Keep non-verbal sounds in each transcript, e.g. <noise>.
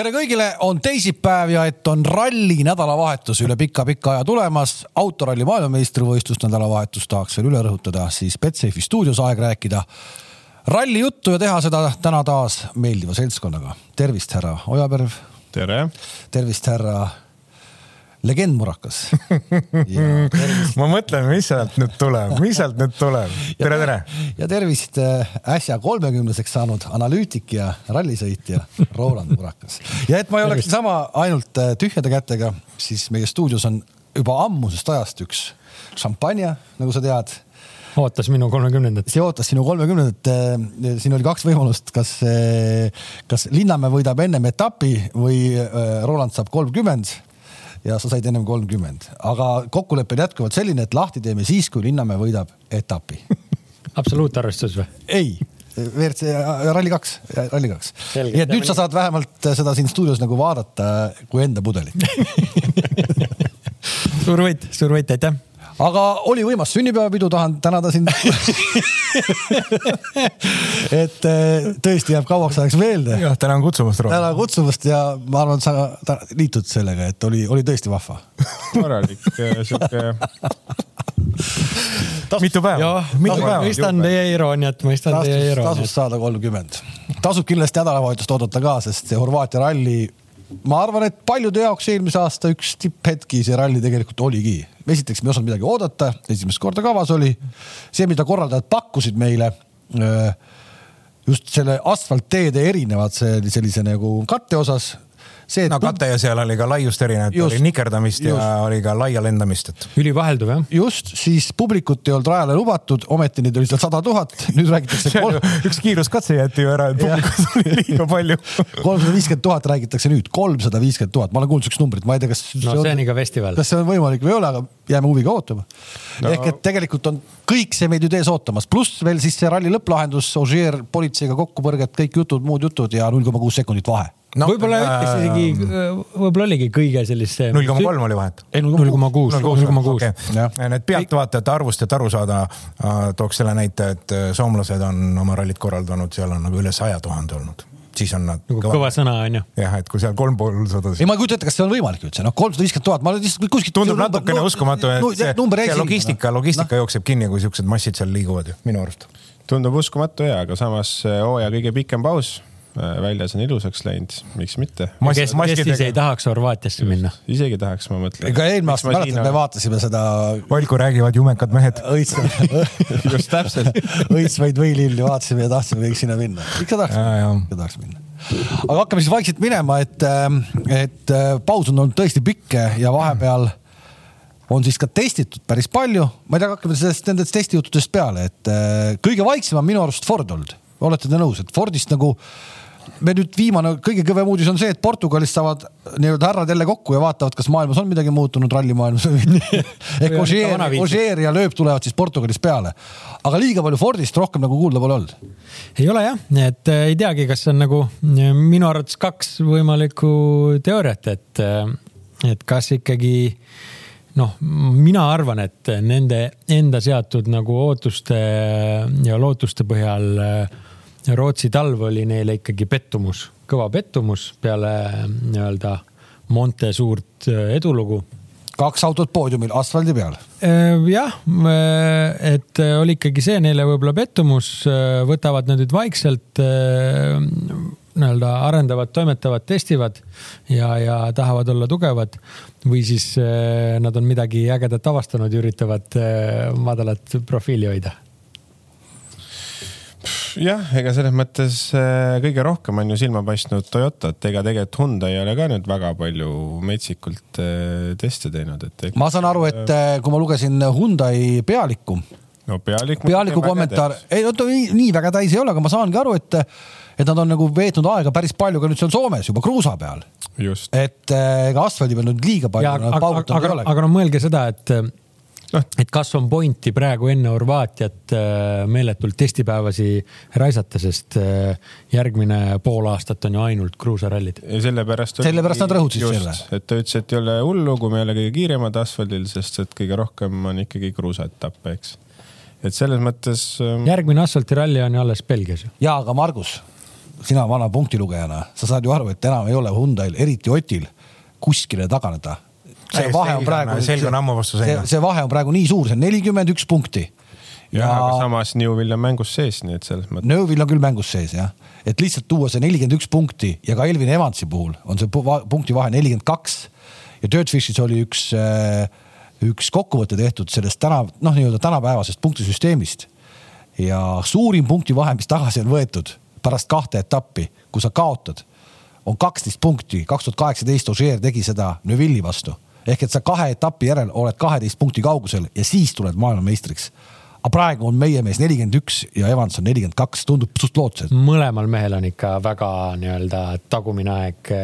tere kõigile, on teisipäev ja et on ralli nädalavahetus üle pika-pika aja tulemas. autoralli maailmameistrivõistlust nädalavahetust tahaks veel üle rõhutada, siis Betsafe'i stuudios aeg rääkida ralli juttu ja teha seda täna taas meeldiva seltskonnaga. tervist, härra Ojaperv. tere. tervist, härra legend Murakas. <laughs> ma mõtlen, mis sealt nüüd tuleb, mis sealt nüüd tuleb. <laughs> tere, tere. ja tervist äh, äsja kolmekümneseks saanud analüütik ja rallisõitja Roland Murakas. ja et ma ei oleks sama ainult äh, tühjade kätega, siis meie stuudios on juba ammusest ajast üks šampanja, nagu sa tead ootas minu kolmekümnendat. see ootas sinu kolmekümnendat. Äh, siin oli kaks võimalust, kas, kas Linnamäe võidab ennem etapi või Roland saab kolmkümmend ja sa said ennem kolmkümmend, aga kokkulepe on jätkuvalt selline, et lahti teeme siis, kui Linnamäe võidab etapi. <laughs> Absoluutarvestus või? ei, WRC Rally kaks, Rally kaks. nii et nüüd sa saad vähemalt seda siin stuudios nagu vaadata kui enda pudelit <laughs> suur võit, suur võit, aitäh aga oli võimas sünnipäevapidu, tahan tänada sind <laughs> et eh, tõesti jääb kauaks ajaks meelde. jah, tänan kutsumast. tänan kutsumast ja ma arvan, et sa liitud sellega, et oli, oli tõesti vahva <laughs> korralik eh, sihuke mitu päeva. mitu päeva. mõistan teie irooniat, mõistan tasus, teie irooniat. tasus saada kolmkümmend. tasub kindlasti nädalavahetust oodata ka, sest see Horvaatia ralli ma arvan, et paljude jaoks eelmise aasta üks tipphetki see ralli tegelikult oligi. esiteks me ei osanud midagi oodata, esimest korda kavas oli see, mida korraldajad pakkusid meile. just selle asfaltteede erinevad sellise nagu katte osas see, no kate ja seal oli ka laiust erinevat, oli nikerdamist just, ja oli ka laia lendamist, et. ülivahelduv jah. just, siis publikut ei olnud rajale lubatud, ometi neid oli seal sada tuhat, <laughs> nüüd räägitakse kolm... üks kiiruskatse jäeti ju ära, et publikut oli liiga palju. <laughs> kolmsada viiskümmend tuhat räägitakse nüüd, kolmsada viiskümmend tuhat, ma olen kuulnud siukest numbrit, ma ei tea, kas. no see on ikka festival. kas see on võimalik või ei ole, aga jääme huviga ootama. No.. ehk et tegelikult on kõik see meid nüüd ees ootamas, pluss veel siis see ralli lõpplahendus, Ogier politseiga kokkupõrged, kõik jutud, muud jutud ja null koma kuus sekundit vahe no, võib-olla ütles isegi, võib-olla oligi kõige sellist. null koma kolm oli vahet. ei, null koma kuus, null koma kuus. Need pealtvaatajate arvust, et aru saada, tooks selle näite, et äh, soomlased on oma rallit korraldanud, seal on nagu üle saja tuhande olnud siis on nad nagu kõva, kõva sõna on ju. jah, et kui seal kolm pool sada. ei, ma ei kujuta ette, kas see on võimalik üldse, noh, kolmsada viiskümmend tuhat, ma lihtsalt kuskilt. tundub natukene uskumatu, et no, see, see logistika, logistika no. jookseb kinni, kui siuksed massid seal liiguvad ju, minu arust. tundub uskumatu ja, aga samas hooaja kõige pikem paus Äh, väljas on ilusaks läinud, miks mitte. kes, kes siis ei tahaks Horvaatiasse minna? isegi tahaks, ma mõtlen. ega eelmine aasta mäletad, me vaatasime seda. Valku räägivad jumekad mehed. <laughs> õits just täpselt. <laughs> õitsvaid võililli vaatasime ja tahtsime kõik sinna minna. ikka tahaks, ikka tahaks minna. aga hakkame siis vaikselt minema, et, ähm, et äh, paus on olnud tõesti pikk ja vahepeal on siis ka testitud päris palju. ma ei tea, hakkame sellest, nendest testijuttudest peale, et äh, kõige vaiksem on minu arust Ford olnud. olete te nõus, et Fordist nagu me nüüd viimane kõige kõvem uudis on see, et Portugalis saavad nii-öelda härrad jälle kokku ja vaatavad, kas maailmas on midagi muutunud rallimaailmas või mitte. <laughs> ehk Ožeer, Ožeer ja Lööp tulevad siis Portugalis peale. aga liiga palju Fordist rohkem nagu kuulda pole olnud. ei ole jah, et äh, ei teagi, kas on nagu minu arvates kaks võimalikku teooriat, et, äh, et kas ikkagi noh, mina arvan, et nende enda seatud nagu ootuste ja lootuste põhjal äh, Rootsi talv oli neile ikkagi pettumus, kõva pettumus peale nii-öelda Monte suurt äh, edulugu. kaks autot poodiumil asfaldi peal. Äh, jah, äh, et oli ikkagi see neile võib-olla pettumus, võtavad nad nüüd vaikselt nii-öelda arendavad, toimetavad, testivad ja, ja tahavad olla tugevad. või siis nad on midagi ägedat avastanud ja üritavad madalat profiili hoida jah, ega selles mõttes äh, kõige rohkem on ju silma paistnud Toyotat, ega tegelikult Hyundai ei ole ka nüüd väga palju metsikult äh, teste teinud, et. ma saan aru, et äh, kui ma lugesin Hyundai pealikku. no pealik. pealiku kommentaar, ei no ta nii, nii väga täis ei ole, aga ma saangi aru, et, et nad on nagu veetnud aega päris palju ka nüüd seal Soomes juba kruusa peal. et ega asfaldi peal nüüd liiga palju. aga, aga, aga no mõelge seda, et noh, et kas on pointi praegu enne Horvaatiat äh, meeletult testipäevasi raisata, sest äh, järgmine pool aastat on ju ainult kruusarallid. sellepärast. sellepärast nad rõhutasid selle. et ta ütles, et ei ole hullu, kui me ei ole kõige kiiremad asfaldil, sest et kõige rohkem on ikkagi kruusaetappe, eks. et selles mõttes. Ähm, järgmine asfaltiralli on ju alles Belgias ju. ja, aga Margus sina vana punktilugejana, sa saad ju aru, et enam ei ole Hyundai'l, eriti Otil, kuskile taganeda. See vahe on praegu. selg on ammu vastu seina. see vahe on praegu nii suur, see on nelikümmend üks punkti. ja, ja aga samas Newvil on mängus sees, nii et selles mõttes. Newvil on küll mängus sees jah, et lihtsalt tuua see nelikümmend üks punkti ja ka Elvin Evansi puhul on see punkti vahe nelikümmend kaks ja Dirtfishis oli üks, äh, üks kokkuvõte tehtud sellest täna, noh, nii-öelda tänapäevasest punktisüsteemist. ja suurim punktivahe, mis tagasi on võetud pärast kahte etappi, kui sa kaotad, on kaksteist punkti. kaks tuhat kaheksateist Ožeer tegi seda Neuvilli vastu ehk et sa kahe etapi järel oled kaheteist punkti kaugusel ja siis tuled maailmameistriks aga praegu on meie mees nelikümmend üks ja Evans on nelikümmend kaks, tundub suht lootuses. mõlemal mehel on ikka väga nii-öelda tagumine aeg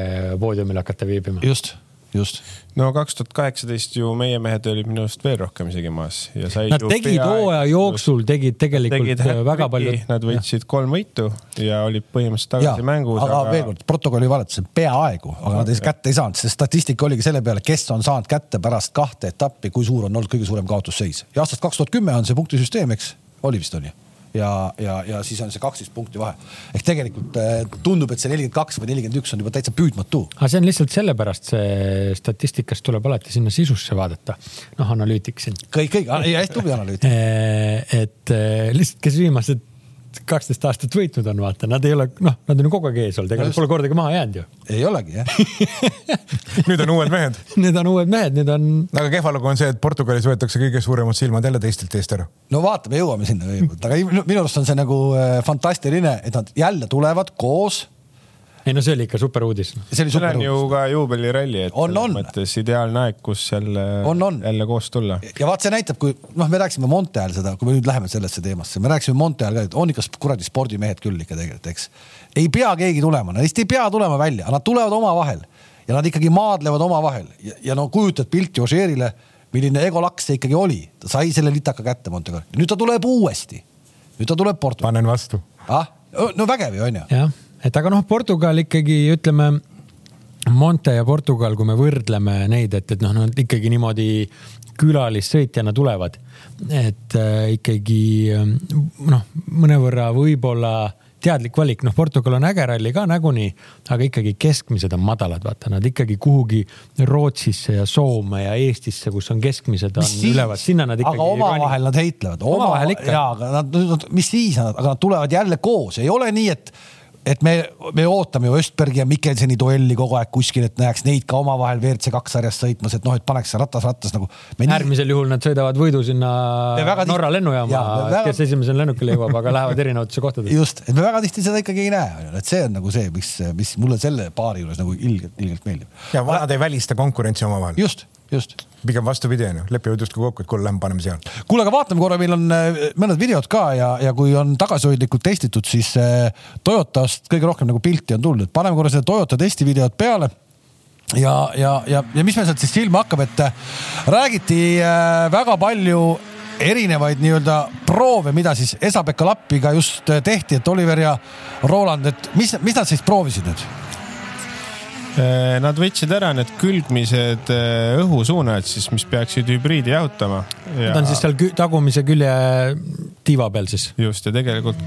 poodiumil hakata viibima. just just. no kaks tuhat kaheksateist ju meie mehed olid minu arust veel rohkem isegi maas ja said. Nad tegid hooaja jooksul, tegid tegelikult tegid väga palju. Nad võitsid ja. kolm võitu ja olid põhimõtteliselt tagasi ja, mängus. aga, aga veel kord, protokolli valetasin peaaegu, aga nad kätte ei saanud, sest statistika oligi selle peale, kes on saanud kätte pärast kahte etappi, kui suur on olnud kõige suurem kaotusseis. ja aastast kaks tuhat kümme on see punktisüsteem, eks, oli vist on ju ja, ja, ja siis on see kaksteist punkti vahe. ehk tegelikult äh, tundub, et see nelikümmend kaks või nelikümmend üks on juba täitsa püüdmatu. aga see on lihtsalt sellepärast, see statistikast tuleb alati sinna sisusse vaadata. noh, analüütik siin. kõik, kõik, hästi tubli analüütik. Äh, et äh, lihtsalt, kes viimased kaksteist aastat võitnud on, vaata, nad ei ole, noh, nad on ju kogu aeg ees olnud, ega nad pole kordagi maha jäänud ju. ei olegi jah <laughs> nüüd on uued mehed <laughs> Need on uued mehed, need on. aga kehva lugu on see, et Portugalis võetakse kõige suuremad silmad jälle teistelt eest ära. no vaatame, jõuame sinna kõigepealt, aga minu arust on see nagu äh, fantastiline, et nad jälle tulevad koos ei no see oli ikka super uudis. see oli super uudis. ju ka juubeliralli, et on, on. mõttes ideaalne aeg, kus jälle, jälle koos tulla. ja vaat see näitab, kui noh, me rääkisime Monteal seda, kui me nüüd läheme sellesse teemasse, me rääkisime Monteal ka, et on ikka kuradi spordimehed küll ikka tegelikult, eks. ei pea keegi tulema, neist ei pea tulema välja, nad tulevad omavahel ja nad ikkagi maadlevad omavahel ja, ja no kujutad pilti Ožeerile, milline egolaks see ikkagi oli, ta sai selle litaka kätte Montegal, nüüd ta tuleb uuesti. nüüd ta tuleb Portugali. panen vastu. ah, no vägev ju on ju. jah et aga noh, Portugal ikkagi ütleme, Monte ja Portugal, kui me võrdleme neid, et, et noh, nad ikkagi niimoodi külalissõitjana tulevad, et äh, ikkagi noh, mõnevõrra võib-olla teadlik valik, noh, Portugal on äge ralli ka nagunii, aga ikkagi keskmised on madalad, vaata, nad ikkagi kuhugi Rootsisse ja Soome ja Eestisse, kus on keskmised, on mis üleval, sinna nad ikkagi. aga omavahel nad heitlevad. omavahel ikka. ja, aga nad, mis siis, aga nad tulevad jälle koos, ei ole nii, et et me, me ootame ju Östbergi ja Mikkelseni duelli kogu aeg kuskil, et näeks neid ka omavahel WRC kaks sarjas sõitmas, et noh, et paneks ratas rattas nagu. äärmisel juhul nad sõidavad võidu sinna Norra lennujaama, väga... kes esimesena lennukile jõuab, aga lähevad erinevatesse kohtadesse. just, et me väga tihti seda ikkagi ei näe, et see on nagu see, mis, mis mulle selle paari juures nagu ilgelt, ilgelt meeldib. ja vanad ei välista konkurentsi omavahel. just just. pigem vastupidi onju, lepivad justkui kokku, et kuule, lähme paneme seal. kuule, aga vaatame korra, meil on äh, mõned videod ka ja, ja kui on tagasihoidlikult testitud, siis äh, Toyotast kõige rohkem nagu pilti on tulnud, paneme korra selle Toyota testivideot peale ja, ja, ja, ja mis meil sealt siis silma hakkab, et äh, räägiti väga palju erinevaid nii-öelda proove, mida siis Esa-Pekka Lappiga just tehti, et Oliver ja Roland, et mis, mis nad siis proovisid nüüd? Äh, nad võtsid ära need külgmised äh, õhusuunajad siis, mis peaksid hübriidi jahutama ja.... Nad on siis seal tagumise külje tiiva peal siis? just ja tegelikult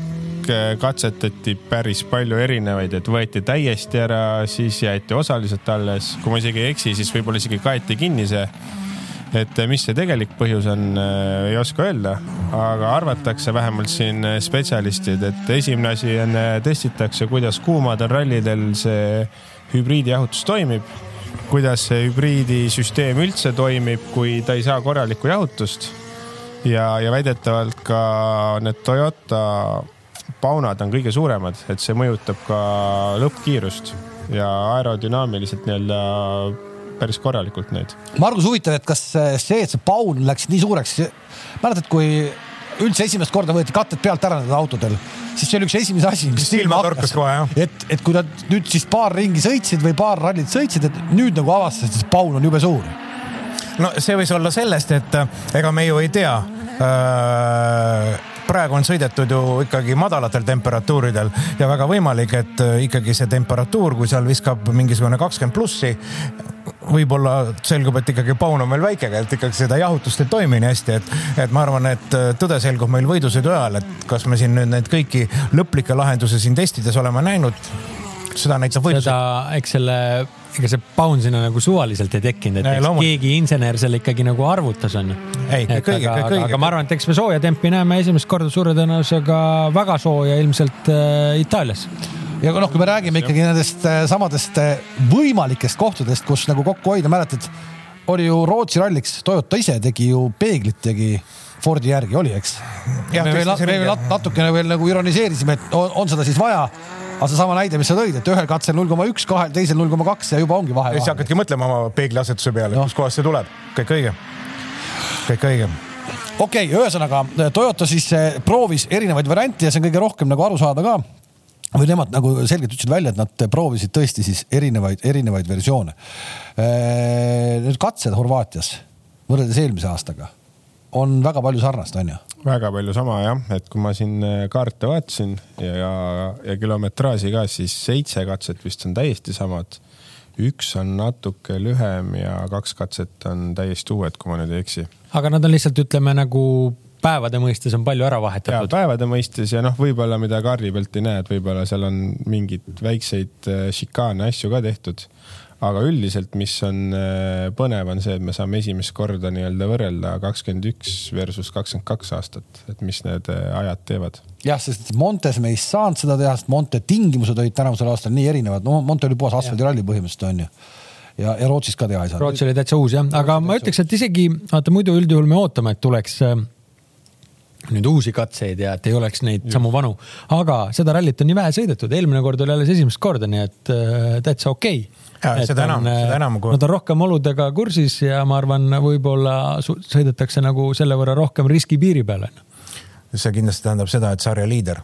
katsetati päris palju erinevaid, et võeti täiesti ära, siis jäeti osaliselt alles, kui ma isegi ei eksi, siis võib-olla isegi kaeti kinni see. et mis see tegelik põhjus on, ei oska öelda, aga arvatakse vähemalt siin spetsialistid, et esimene asi on, testitakse, kuidas kuumad on rallidel see hübriidijahutus toimib, kuidas see hübriidisüsteem üldse toimib, kui ta ei saa korralikku jahutust. ja, ja väidetavalt ka need Toyota paunad on kõige suuremad, et see mõjutab ka lõppkiirust ja aerodünaamiliselt nii-öelda päris korralikult neid. Margus, huvitav, et kas see, et see paun läks nii suureks, mäletad, kui üldse esimest korda võeti katted pealt ära nendel autodel, siis see oli üks esimesi asi, mis silma jah. et, et kui nad nüüd siis paar ringi sõitsid või paar rallit sõitsid, et nüüd nagu avastasid, et paun on jube suur. no see võis olla sellest, et äh, ega me ju ei tea äh praegu on sõidetud ju ikkagi madalatel temperatuuridel ja väga võimalik, et äh, ikkagi see temperatuur, kui seal viskab mingisugune kakskümmend plussi, võib-olla selgub, et ikkagi paun on veel väike, et ikkagi seda jahutust ei toimi nii hästi, et, et ma arvan, et äh, tõde selgub meil võidusõidu ajal, et kas me siin nüüd neid kõiki lõplikke lahendusi siin testides oleme näinud. seda näitab võidus. seda, eks selle, ega see paun sinna nagu suvaliselt ei tekkinud, et eks keegi insener selle ikkagi nagu arvutas, on ju. ei, kõik õige, kõik õige. aga ma arvan, et eks me sooja tempi näeme esimest korda suure tõenäosusega väga sooja ilmselt äh, Itaalias ja noh, kui me räägime ikkagi nendest äh, samadest äh, võimalikest kohtadest, kus nagu kokku hoida, mäletad, oli ju Rootsi ralliks, Toyota ise tegi ju peeglit tegi Fordi järgi oli, eks. me veel, me veel natukene veel nagu ironiseerisime, et on, on seda siis vaja. aga seesama näide, mis sa tõid, et ühel katsel null koma üks, kahel teisel null koma kaks ja juba ongi vahe. ja siis hakkadki mõtlema oma peegliasetuse peale no., kuskohast see tuleb, kõik õige, kõik õige okei okay,, ühesõnaga Toyota siis äh, proovis erinevaid variante ja see on kõige rohkem nagu aru saada ka või nemad nagu selgelt ütlesid välja, et nad proovisid tõesti siis erinevaid, erinevaid versioone. Need katsed Horvaatias võrreldes eelmise aastaga on väga palju sarnast, on ju? väga palju sama jah, et kui ma siin äh, kaarte vaatasin ja, ja, ja kilometraaži ka, siis seitse katset vist on täiesti samad. üks on natuke lühem ja kaks katset on täiesti uued, kui ma nüüd ei eksi. aga nad on lihtsalt, ütleme nagu päevade mõistes on palju ära vahetatud. päevade mõistes ja noh, võib-olla mida kaardi pealt ei näe, et võib-olla seal on mingeid väikseid äh, šikaane asju ka tehtud. aga üldiselt, mis on äh, põnev, on see, et me saame esimest korda nii-öelda võrrelda kakskümmend üks versus kakskümmend kaks aastat, et mis need äh, ajad teevad. jah, sest Montes me ei saanud seda teha, sest Monte tingimused olid tänavusel aastal nii erinevad, no Monte oli puhas asfaldiralli põhimõtteliselt on ju ja, ja Rootsis ka teha ei saanud. Rootsi oli täitsa uus jah, aga ma ütleks, et isegi vaata muidu üldjuhul me ootame, et tuleks nüüd uusi katseid ja et ei oleks neid Just. samu vanu. aga seda rallit on nii vähe sõidetud, eelmine kord oli alles esimest korda, nii et äh, täitsa okei okay. seda enam, seda enam kui. Nad on rohkem oludega kursis ja ma arvan, võib-olla sõidetakse nagu selle võrra rohkem riskipiiri peale. see kindlasti tähendab seda, et sarja liider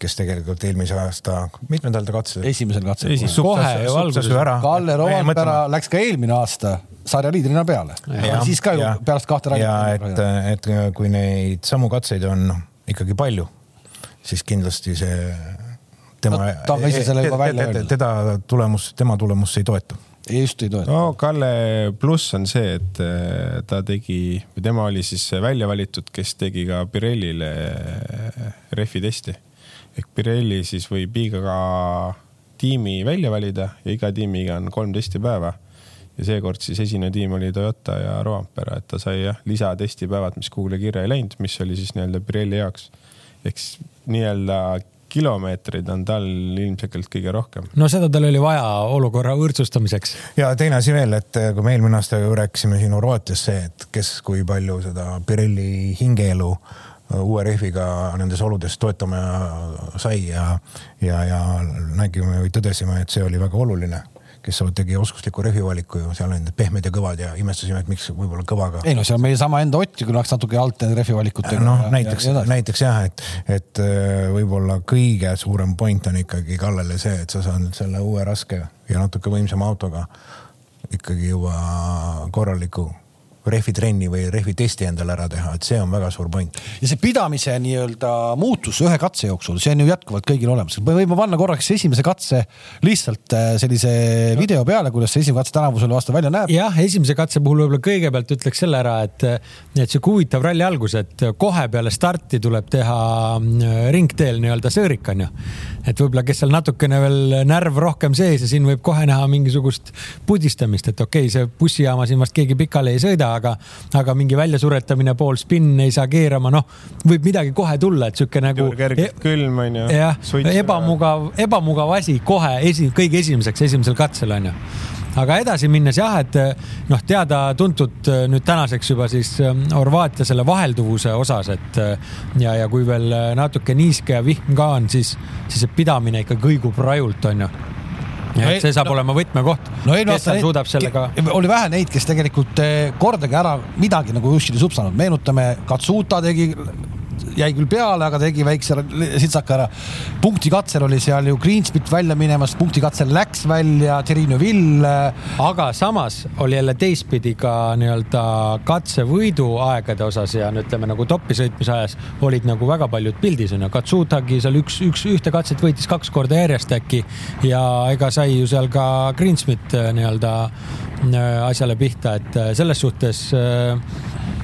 kes tegelikult eelmise aasta, mitmendal ta katses? esimesel katsel. kohe ju alguses. Kalle Rompera läks ka eelmine aasta sarjaliidrina peale. siis ka ju pärast kahte rallit. ja et, et kui neid samu katseid on ikkagi palju, siis kindlasti see tema no,. ta on ka ise selle juba välja öelnud. teda tulemus, tema tulemus ei toeta just ei toeta. no Kalle pluss on see, et äh, ta tegi või tema oli siis välja valitud, kes tegi ka Pirellile äh, rehvi testi ehk Pirelli siis võib iga tiimi välja valida ja iga tiimiga on kolm testipäeva. ja seekord siis esimene tiim oli Toyota ja Roampere, et ta sai jah lisatestipäevad, mis kuhugi kirja ei läinud, mis oli siis nii-öelda Pirelli jaoks. ehk siis nii-öelda kilomeetreid on tal ilmselgelt kõige rohkem. no seda tal oli vaja olukorra võrdsustamiseks. ja teine asi veel, et kui me eelmine aasta ju rääkisime siin Horvaatias see, et kes kui palju seda Pirelli hingeelu uue rehviga nendes oludes toetama sai ja, ja, ja nägime või tõdesime, et see oli väga oluline kes tegi oskusliku rehvivaliku ju, seal olid need pehmed ja kõvad ja imestasime, et miks võib-olla kõvaga. ei no see on meie sama enda Ott ju, kui läks natuke alt nende rehvivalikutega. noh, näiteks, näiteks jah, et, et äh, võib-olla kõige suurem point on ikkagi Kallele see, et sa saad selle uue raske ja natuke võimsama autoga ikkagi juba korraliku rehvitrenni või rehvitesti endale ära teha, et see on väga suur point. ja see pidamise nii-öelda muutus ühe katse jooksul, see on ju jätkuvalt kõigil olemas. me võime panna korraks esimese katse lihtsalt äh, sellise video peale, kuidas see esimene katse tänavusel aastal välja näeb. jah, esimese katse puhul võib-olla kõigepealt ütleks selle ära, et, et sihuke huvitav ralli algus, et kohe peale starti tuleb teha äh, ringteel nii-öelda sõõrik on ju. et võib-olla, kes seal natukene veel närv rohkem sees ja siin võib kohe näha mingisugust pudistamist, et okei okay,, see bussijaama siin vast keegi pikali ei sõida, aga, aga mingi väljasuretamine, pool spinn ei saa keerama, noh, võib midagi kohe tulla, et sihuke nagu. e külm on ju. jah, ebamugav, ebamugav asi kohe esi, kõige esimeseks, esimesel katsel on ju aga edasi minnes jah, et noh, teada-tuntud nüüd tänaseks juba siis ähm, Horvaatia selle vahelduvuse osas, et ja, ja kui veel natuke niiske ja vihm ka on, siis, siis see pidamine ikka kõigub rajult, onju ja et see saab no, olema võtmekoht no,. kes seal suudab sellega. oli vähe neid, kes tegelikult eh, kordagi ära midagi nagu Jussile supsanud, meenutame, Katsuta tegi jäi küll peale, aga tegi väikse sitsaka ära. punktikatsel oli seal ju Greensmit välja minemas, punktikatsel läks välja, Terino Vill. aga samas oli jälle teistpidi ka nii-öelda katsevõidu aegade osas ja no ütleme nagu topi sõitmise ajas olid nagu väga paljud pildis onju. Katsutagi seal üks, üks, ühte katset võitis kaks korda järjest äkki ja ega sai ju seal ka Greensmit äh, nii-öelda äh, asjale pihta, et äh, selles suhtes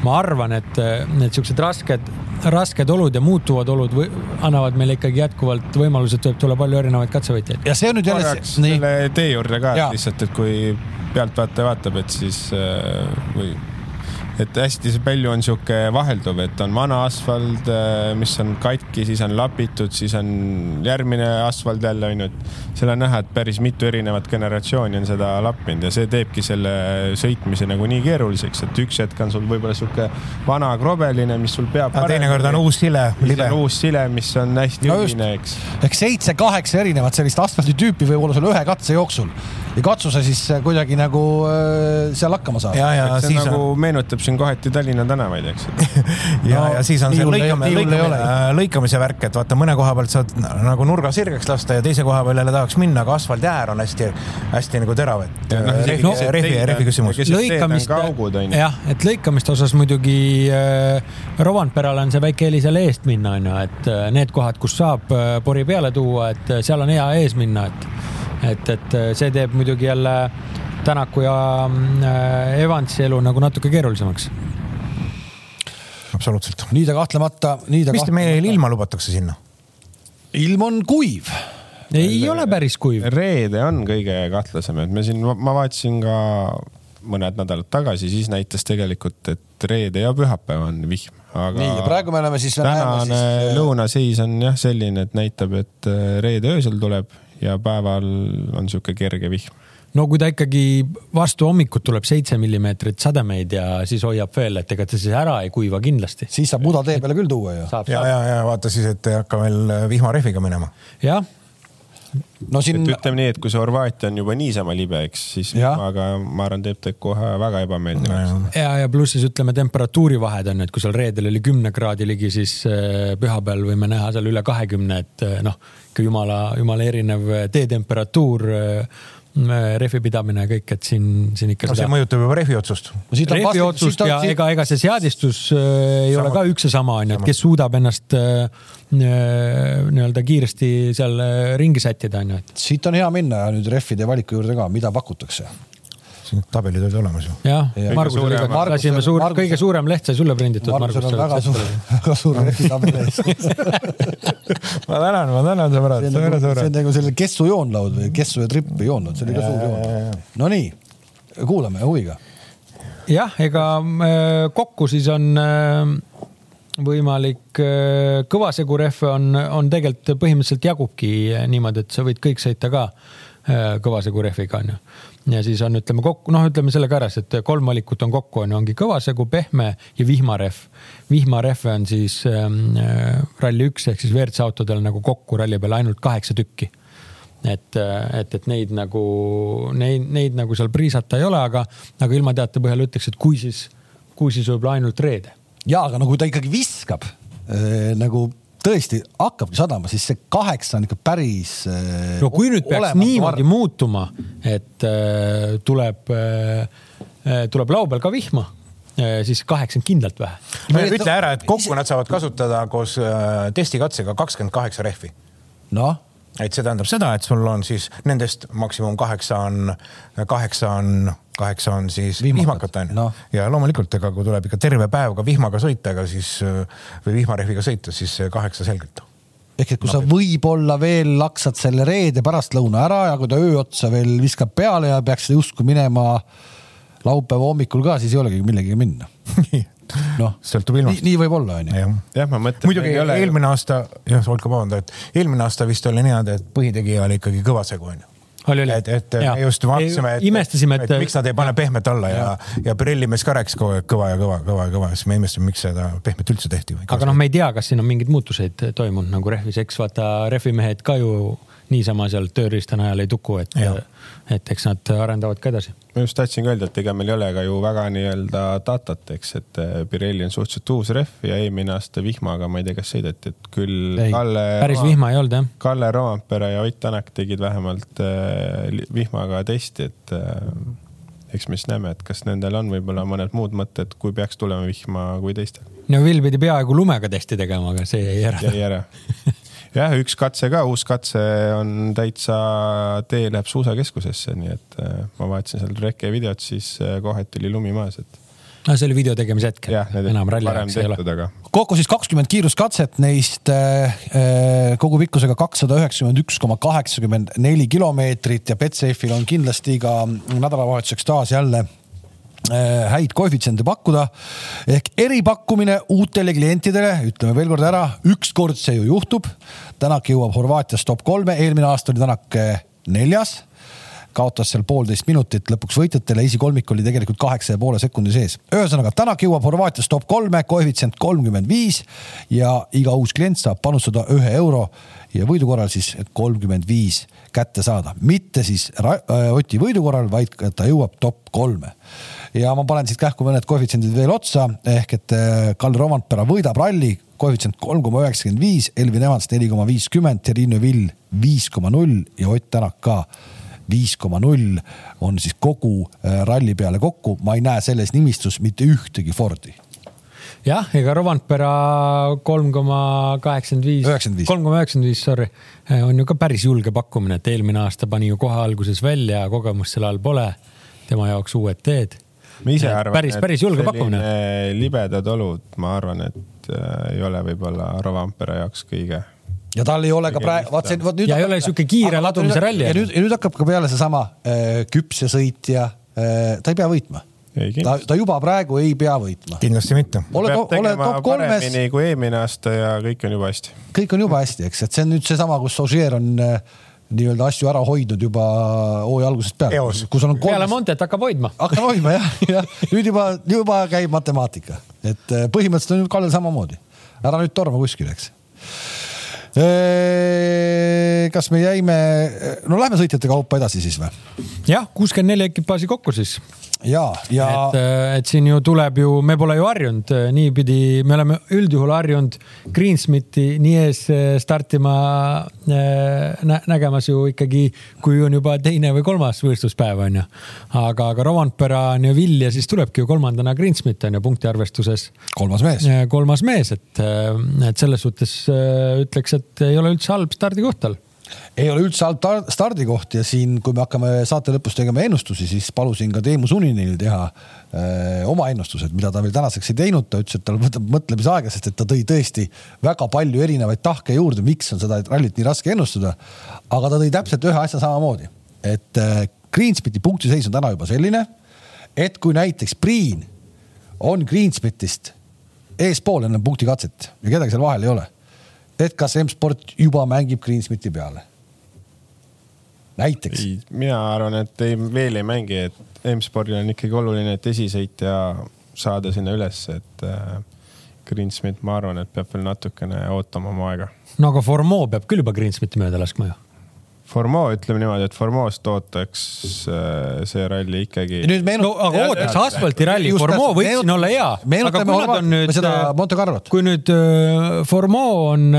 ma arvan, et need siuksed rasked, rasked olud ja muutuvad olud või, annavad meile ikkagi jätkuvalt võimaluse, et tuleb tulla palju erinevaid katsevõitjaid. ja see on nüüd jälle. selle tee juurde ka ja. lihtsalt, et kui pealtvaataja vaatab, et siis või et hästi palju on sihuke vahelduv, et on vana asfalt, äh, mis on katki, siis on lapitud, siis on järgmine asfalt jälle onju, et seal on näha, et päris mitu erinevat generatsiooni on seda lappinud ja see teebki selle sõitmise nagu nii keeruliseks, et üks hetk on sul võib-olla sihuke vana krobeline, mis sul peab. teinekord on uus sile, libe. uus sile, mis on hästi no ühine, eks. ehk seitse-kaheksa erinevat sellist asfalditüüpi võib olla sul ühe katse jooksul ja katsu sa siis kuidagi nagu äh, seal hakkama saada. ja, ja see nagu on... meenutab siin kohati Tallinna tänavaid, eks <laughs> ja no,, ja siis on see lõikame, lõikame, lõikamise värk, et vaata mõne koha pealt saad nagu nurga sirgeks lasta ja teise koha peal jälle tahaks minna, aga asfaldiäär on hästi-hästi nagu terav, et no, no,, rehvi, rehvi küsimus. lõikamist, jah, et lõikamist osas muidugi äh, Rovanperale on see väike heli seal eest minna, onju, et äh, need kohad, kus saab äh, pori peale tuua, et äh, seal on hea ees minna, et et, et see teeb muidugi jälle Tänaku ja äh, Evansi elu nagu natuke keerulisemaks. absoluutselt. nii ta kahtlemata, nii ta. mis meil ilma lubatakse sinna? ilm on kuiv. ei ole päris kuiv. reede on kõige kahtlasem, et me siin, ma vaatasin ka mõned nädalad tagasi, siis näitas tegelikult, et reede ja pühapäev on vihm. aga nii, ja praegu me oleme siis. tänane siis... lõunaseis on jah selline, et näitab, et reede öösel tuleb ja päeval on sihuke kerge vihm no kui ta ikkagi vastu hommikut tuleb seitse millimeetrit sademeid ja siis hoiab veel, et ega ta siis ära ei kuiva kindlasti. siis saab muda tee peale küll tuua ju. ja, ja, ja vaata siis, et ei hakka veel vihmarehviga minema. jah no siin. et ütleme nii, et kui see Horvaatia on juba niisama libe, eks, siis aga ma arvan, teeb ta kohe väga ebameeldivaks no,. ja, ja pluss siis ütleme temperatuurivahed on, et kui seal reedel oli kümne kraadi ligi, siis äh, pühapäeval võime näha seal üle kahekümne, et äh, noh, ikka jumala, jumala erinev teetemperatuur äh, rehvi pidamine ja kõik, et siin, siin ikka no,. see mõjutab juba rehvi otsust. rehvi otsust ja ega, ega see seadistus äh, ei sama. ole ka üks ja sama, onju, et kes suudab ennast äh, äh nii-öelda kiiresti seal äh, ringi sättida, onju. siit on hea minna nüüd rehvide valiku juurde ka, mida pakutakse siin tabelid olid olemas ju. jah ja., Margusel oli ka, lasime suur, kõige suurem leht sai sulle prinditud. Margusel on väga suur, <laughs> väga suur lehtitabel ees ma tänan, ma tänan sõbrad, see on on nagu selline Kessu joonlaud või Kessu ja Tripp joonlaud, see oli ka suur joon. Nonii, kuulame huviga. jah, ega äh, kokku siis on äh, võimalik äh, kõvasegu rehve on, on tegelikult põhimõtteliselt jagubki niimoodi, et sa võid kõik sõita ka kõvasegu rehviga onju ja siis on, ütleme kokku, noh, ütleme sellega ära, et kolm valikut on kokku, on ju, ongi kõvasegu, pehme ja vihmarehv. vihmarehve on siis ähm, äh, Rally1 ehk siis WRC autodel nagu kokku ralli peal ainult kaheksa tükki. et, äh, et, et neid nagu, neid, neid nagu seal priisata ei ole, aga, aga ilmateate põhjal ütleks, et kui siis, kui siis võib-olla ainult reede. ja, aga no kui ta ikkagi viskab äh, nagu tõesti hakkabki sadama, siis see kaheksa on ikka päris. Äh, no kui nüüd peaks niimoodi var... muutuma, et äh, tuleb äh,, äh tuleb laupäeval ka vihma äh,, siis kaheksa on kindlalt vähe. ütle ära, et kokku nad saavad kasutada koos äh, testikatsega kakskümmend kaheksa rehvi. noh et see tähendab seda, et sul on siis nendest maksimum kaheksa on, kaheksa on, kaheksa on siis vihmakat onju no.. ja loomulikult, ega kui tuleb ikka terve päev ka vihmaga sõita, ega siis või vihmarehviga sõita, siis kaheksa selgelt. Ehk et kui no, sa võib-olla veel laksad selle reede pärastlõuna ära ja kui ta öö otsa veel viskab peale ja peaks justkui minema laupäeva hommikul ka, siis ei olegi millegagi minna <laughs> noh, sõltub ilmast. nii võib olla, onju. jah, ma mõtlen. muidugi ole... eelmine aasta, jah, Olga vabanda, et eelmine aasta vist oli niimoodi, et põhitegija oli ikkagi kõva segu, onju oli, oli. et, et ja. me just vaatasime, et, imestasime, et, et miks nad ei pane pehmet alla ja, ja, ja Pirelli mees ka rääkis kogu aeg kõva ja kõva, kõva ja kõva, siis me imestasime, miks seda pehmet üldse tehti. aga noh, me ei tea, kas siin on mingeid muutuseid toimunud nagu rehvis, eks vaata rehvimehed ka ju niisama sealt tööriista najal ei tuku, et, et eks nad arendavad ka edasi. ma just tahtsin ka öelda, et ega meil ei ole ka ju väga nii-öelda datat, eks, et äh, Pirelli on suhteliselt uus rehv ja eelmine aasta vihmaga, ma ei tea, kas sõideti, et küll Kalle. päris vihma ei olnud jah. Kalle Rompere ja Ott Tänak tegid vähemalt äh, vihmaga testi, et äh, eks me siis näeme, et kas nendel on võib-olla mõned muud mõtted, kui peaks tulema vihma kui teistel. no Vill pidi peaaegu lumega testi tegema, aga see jäi ära. jäi ära <laughs> jah, üks katse ka, uus katse on täitsa, tee läheb suusakeskusesse, nii et äh, ma vaatasin seal reke videot, siis äh, kohati oli lumi maas, et no see oli video tegemise hetkel. enam ralli ajaks ei ole. kokku siis kakskümmend kiiruskatset, neist äh, kogu pikkusega kakssada üheksakümmend üks koma kaheksakümmend neli kilomeetrit ja Betsafe'il on kindlasti ka nädalavahetuseks taas jälle Äh, häid koefitsiente pakkuda ehk eripakkumine uutele klientidele, ütleme veel kord ära, ükskord see ju juhtub. Tänak jõuab Horvaatias top kolme, eelmine aasta oli Tänak äh, neljas kaotas seal poolteist minutit lõpuks võitjatele, esikolmik oli tegelikult kaheksa ja poole sekundi sees. ühesõnaga, Tänak jõuab Horvaatias top kolme, koefitsient kolmkümmend viis ja iga uus klient saab panustada ühe euro ja võidu korral siis kolmkümmend viis kätte saada, mitte siis äh, Oti võidu korral, vaid ta jõuab top kolme ja ma panen siit kähku mõned koefitsiendid veel otsa. Ehk et äh, Kalle Romantpera võidab ralli, koefitsient kolm koma üheksakümmend viis, Elvin Evans neli koma viiskümmend, Terrine Vill viis koma null ja Ott Tänak ka viis koma null on siis kogu äh, ralli peale kokku, ma ei näe selles nimistus mitte ühtegi Fordi. Jah, ega Rovanpera kolm koma kaheksakümmend viis, kolm koma üheksakümmend viis, sorry, äh, on ju ka päris julge pakkumine, et eelmine aasta pani ju kohe alguses välja, kogemust selle all pole. tema jaoks uued teed ma ise arvan, päris, päris julge pakkumine. libedad olud, ma arvan, et äh, ei ole võib-olla Rovanpera jaoks kõige ja tal ei ole ka praegu, vaat see, vot nüüd. ja ei ole sihuke kiire ladumise ralli. ja nüüd, ja nüüd hakkab ka peale seesama äh, küps ja sõitja äh,, ta ei pea võitma. ta, ta juba praegu ei pea võitma. kindlasti mitte. ole, ole top kolmes. kui eelmine aasta ja kõik on juba hästi. kõik on juba hästi, eks, et see on nüüd seesama, kus Ogier on äh, nii-öelda asju ära hoidnud juba hooaja algusest peale. kus on kolm... peale Montet hakkab hoidma. hakkab hoidma jah, jah. nüüd juba, juba käib matemaatika, et äh, põhimõtteliselt on Kallel samamoodi. ära nüüd torma kuskile, eks. Äh, kas me jäime, no lähme sõitjate kaupa edasi siis või? jah, kuuskümmend neli ekipaaži kokku siis ja, ja. et, äh, et siin ju tuleb ju, me pole ju harjunud äh, niipidi, me oleme üldjuhul harjunud Greensmiti nii ees äh, startima nä, nägemas ju ikkagi, kui on juba teine või kolmas võistluspäev on ju. aga, aga Rovanpera on ju Vill ja siis tulebki ju kolmandana Greensmit on ju punktiarvestuses. kolmas mees. kolmas mees, et, et selles suhtes ütleks, et ei ole üldse halb stardikoht tal ei ole üldse halb stardikoht ja siin, kui me hakkame saate lõpus tegema ennustusi, siis palusin ka Teemu Suninil teha öö, äh, oma ennustused, mida ta veel tänaseks ei teinud, ta ütles, et tal võtab mõtlemisaega, sest et ta tõi tõesti väga palju erinevaid tahke juurde, miks on seda rallit nii raske ennustada. aga ta tõi täpselt ühe asja samamoodi, et äh, Greensmiti punktiseis on täna juba selline, et kui näiteks Priin on Greensmitist eespool enne punktikatset ja kedagi seal vahel ei ole et kas M-sport juba mängib Greensmiti peale? näiteks. mina arvan, et ei, veel ei mängi, et M-spordil on ikkagi oluline, et esisõitja saada sinna ülesse, et äh, Greensmit, ma arvan, et peab veel natukene ootama oma aega. no aga Formeau peab küll juba Greensmiti mööda laskma ju Formeau, ütleme niimoodi, et Formeau'st ootaks äh, see ralli ikkagi. no aga ootaks asfaltiralli, Formeau võiks siin olla hea. meenutame nüüd, seda äh, Monte Carlot. kui nüüd äh, Formeau on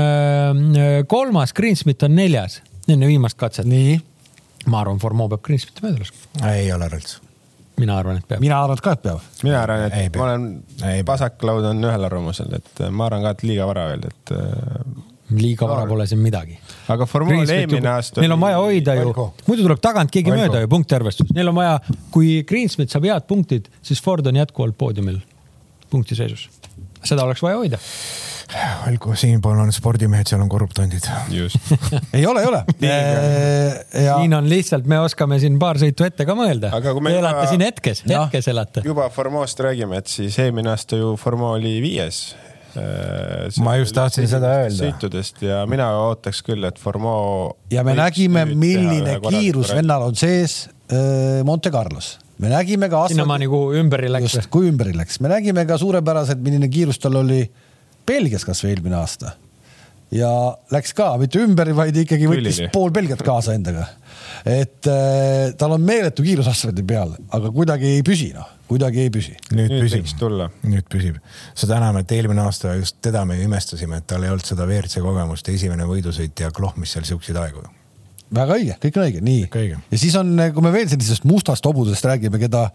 kolmas, Greensmit on neljas enne viimast katset. nii. ma arvan, Formeau peab Greensmiti mööda laskma. ei ole üldse mina arvan, et peab. mina arvan ka, et peab. mina arvan, et ei, ma olen, vasaklaud on ühel arvamusel, et ma arvan ka, et liiga vara veel, et liiga vara pole siin midagi. aga formuul eelmine aasta. Neil on vaja hoida ju, muidu tuleb tagant keegi Valko. mööda ju punktiarvestus, neil on vaja, kui Greensmit saab head punktid, siis Ford on jätkuvalt poodiumil punktiseisus. seda oleks vaja hoida olgu, siinpool on spordimehed, seal on korruptandid. <laughs> ei ole, ei ole ja.... siin on lihtsalt, me oskame siin paar sõitu ette ka mõelda. Te juba... elate siin hetkes, hetkes elate. juba Formoost räägime, et siis eelmine aasta ju Formoo oli viies Äh, ma just tahtsin seda öelda. sõitudest ja mina ootaks küll, et Formeau. ja me nägime, milline kiirus vennal on sees äh, Monte Carlos me nägime ka. sinnamaani, kuhu ümberi läks. just, kui ümberi läks, me nägime ka suurepäraselt, milline kiirus tal oli Belgias kasvõi eelmine aasta. ja läks ka mitte ümber, vaid ikkagi võttis Küllili. pool Belgiat kaasa endaga. et äh, tal on meeletu kiirus asfaldi peal, aga kuidagi ei püsi noh, kuidagi ei püsi. nüüd, püsib, nüüd püsib, seda enam, et eelmine aasta just teda me imestasime, et tal ei olnud seda WRC kogemust, esimene võidusõit ja klohmis seal siukseid aegu väga õige, kõik on õige, nii. ja siis on, kui me veel sellisest mustast hobusest räägime, keda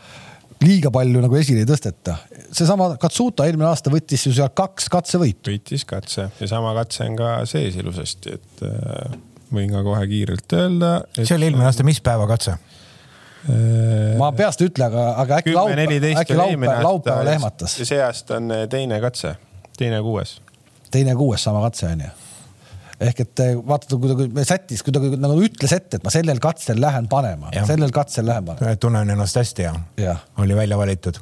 liiga palju nagu esile ei tõsteta. seesama Katsuta eelmine aasta võttis ju seal kaks katsevõitu. võitis katse ja sama katse on ka sees ilusasti, et äh, võin ka kohe kiirelt öelda et.... see oli eelmine aasta, mis päeva katse? Äh, ma peast ei ütle, aga, aga äkki laupäeval, äkki laupäeval, laupäeval ehmatas. see aasta on teine katse, teine kuues. teine kuues sama katse on ju ehk et eh, vaata, kui ta sättis, kui ta nagu ütles ette, et ma sellel katsel lähen panema, sellel katsel lähen panema. tunnen ennast hästi ja, ja. oli välja valitud.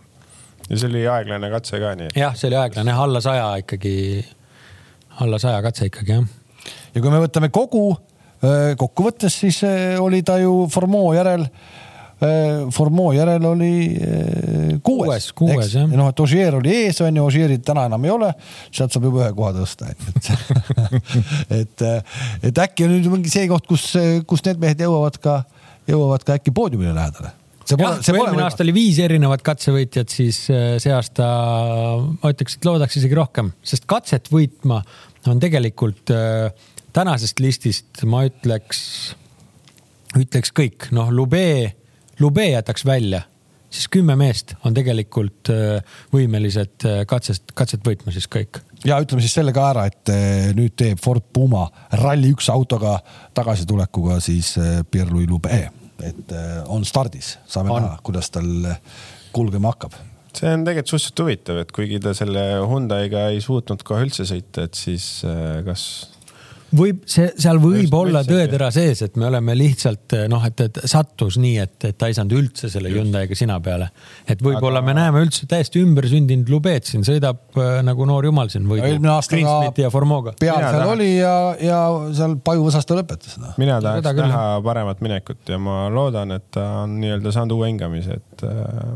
ja see oli aeglane katse ka nii. jah, see oli aeglane, alla saja ikkagi, alla saja katse ikkagi jah. ja kui me võtame kogu kokkuvõttes, siis oli ta ju Formeau järel Äh, Formeau järel oli äh, kuues, kuues, jah. noh, et Ogier oli ees on ju, Ogierit täna enam ei ole, sealt saab juba ühe koha tõsta, et et, <laughs> et äkki on nüüd mingi see koht, kus, kus need mehed jõuavad ka, jõuavad ka äkki poodiumile lähedale. See pole, see pole. eelmine aasta oli viis erinevat katsevõitjat, siis äh, see aasta ma ütleks, et loodaks isegi rohkem, sest katset võitma on tegelikult tänasest listist, ma ütleks, ütleks kõik, noh, Lube Lube jätaks välja, siis kümme meest on tegelikult äh, võimelised äh, katsest, katset võitma siis kõik. ja ütleme siis selle ka ära, et äh, nüüd teeb Ford Puma Rally1 autoga tagasitulekuga siis Pierre-Louis Lube, et on stardis, saame on. näha, kuidas tal kulgema hakkab see on tegelikult suhteliselt huvitav, et kuigi ta selle Hyundai'ga ei suutnud kohe üldse sõita, et siis kas võib, see, seal võib just, olla tõetera sees, et me oleme lihtsalt noh, et, et sattus nii, et, et ta ei saanud üldse selle Hyundai'ga sina peale. et võib-olla Aga... me näeme üldse täiesti ümbersündinud Lubeet siin sõidab äh, nagu noor jumal siin võidu. eelmine aasta ka peal seal oli ja, ja seal pajuvõsas ta lõpetas no.. mina tahaks näha paremat minekut ja ma loodan, et ta on nii-öelda saanud uue hingamise, et äh,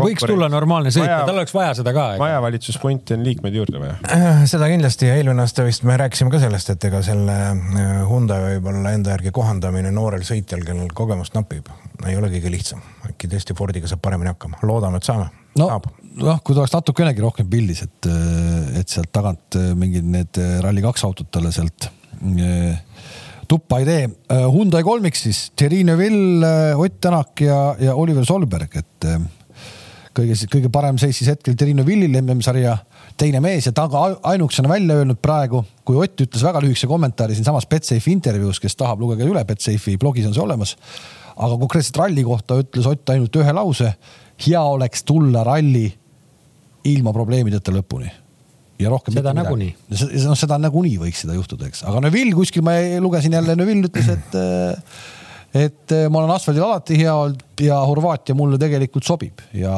võiks tulla normaalne sõit, tal oleks vaja seda ka. majavalitsuspunti on liikmeid juurde vaja. Äh, seda kindlasti ja eelmine aasta vist me rääkisime ka sellest, et ega selle äh, Hyundai võib-olla enda järgi kohandamine noorel sõitjal, kellel kogemust napib, ei ole kõige lihtsam. äkki tõesti Fordiga saab paremini hakkama, loodame, et saame. no, noh, kui ta oleks natukenegi rohkem pildis, et, äh, et sealt tagant mingid need Rally2 autod talle sealt tuppa ei tee. Hyundai kolmik siis, Thierry Neuville, Ott Tänak ja, ja Oliver Solberg, et kõige, kõige parem seis siis hetkel Triinu Villil MM-sarja teine mees ja ta ka ainukesena välja öelnud praegu, kui Ott ütles väga lühikese kommentaari siinsamas Betsafe'i intervjuus, kes tahab, lugege üle, Betsafe'i blogis on see olemas. aga konkreetselt ralli kohta ütles Ott ainult ühe lause. hea oleks tulla ralli ilma probleemideta lõpuni ja rohkem. seda nagunii. noh, seda nagunii võiks seda juhtuda, eks, aga Neville kuskil ma lugesin jälle, Neville ütles, et <clears throat> et eh, ma olen asfaldil alati hea olnud ja Horvaatia mulle tegelikult sobib ja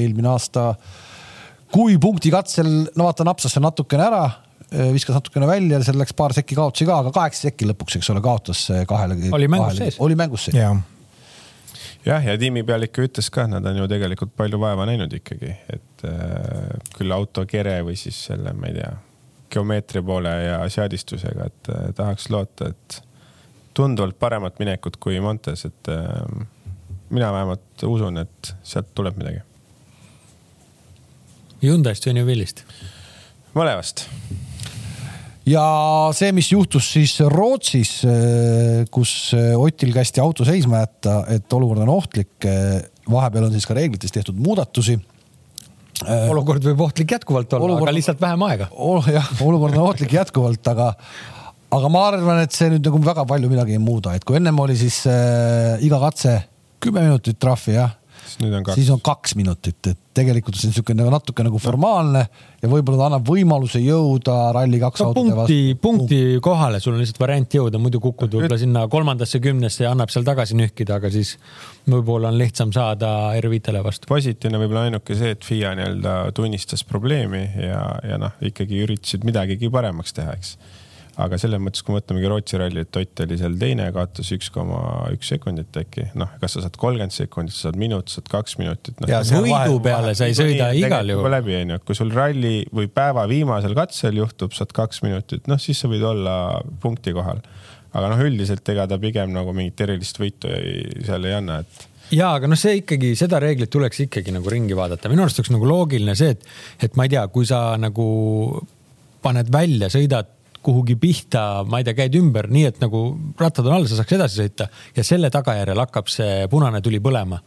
eelmine aasta, kui punktikatsel, no vaata, napsas see natukene ära, eh, viskas natukene välja, seal läks paar sekki kaotusi ka, aga kaheksa sekki lõpuks, eks ole, kaotas kahele. oli mängus sees. oli mängus sees. jah, ja tiimipealik ütles ka, nad on ju tegelikult palju vaeva näinud ikkagi, et äh, küll auto kere või siis selle, ma ei tea, geomeetria poole ja seadistusega, et äh, tahaks loota, et tunduvalt paremat minekut kui Montes, et äh, mina vähemalt usun, et sealt tuleb midagi. Hyundai'st või Newellist? mõlemast. ja see, mis juhtus siis Rootsis, äh, kus äh, Otil kästi auto seisma jätta, et olukord on ohtlik. Äh, vahepeal on siis ka reeglites tehtud muudatusi olukord võib ohtlik jätkuvalt olla olukord..., aga lihtsalt vähem aega oh,. jah, olukord on ohtlik jätkuvalt, aga, aga ma arvan, et see nüüd nagu väga palju midagi ei muuda, et kui ennem oli siis äh, iga katse kümme minutit trahvi, jah. siis on kaks minutit, et tegelikult see on niisugune nagu natuke nagu formaalne ja võib-olla ta annab võimaluse jõuda Rally2 no, autode punkti, vastu. punkti kohale, sul on lihtsalt variant jõuda, muidu kukud võib-olla sinna kolmandasse kümnesse ja annab seal tagasi nühkida, aga siis võib-olla on lihtsam saada R5-le vastu. positiivne võib-olla ainuke see, et FIA nii-öelda tunnistas probleemi ja, ja noh, ikkagi üritasid midagigi paremaks teha, eks aga selles mõttes, kui me võtamegi Rootsi ralli, et Ott oli seal teine, kaotas üks koma üks sekundit äkki, noh, kas sa saad kolmkümmend sekundit, sa saad minut, saad kaks minutit no.. võidu peale sa ei sõida igal juhul. läbi onju, et kui sul ralli või päeva viimasel katsel juhtub, saad kaks minutit, noh siis sa võid olla punkti kohal. aga noh, üldiselt ega ta pigem nagu mingit erilist võitu ei, seal ei anna, et ja aga noh, see ikkagi, seda reeglit tuleks ikkagi nagu ringi vaadata, minu arust oleks nagu loogiline see, et, et ma ei tea, kui sa nagu paned välja, sõidad kuhugi pihta, ma ei tea, käid ümber, nii et nagu rattad on all, sa saaks edasi sõita ja selle tagajärjel hakkab see punane tuli põlema.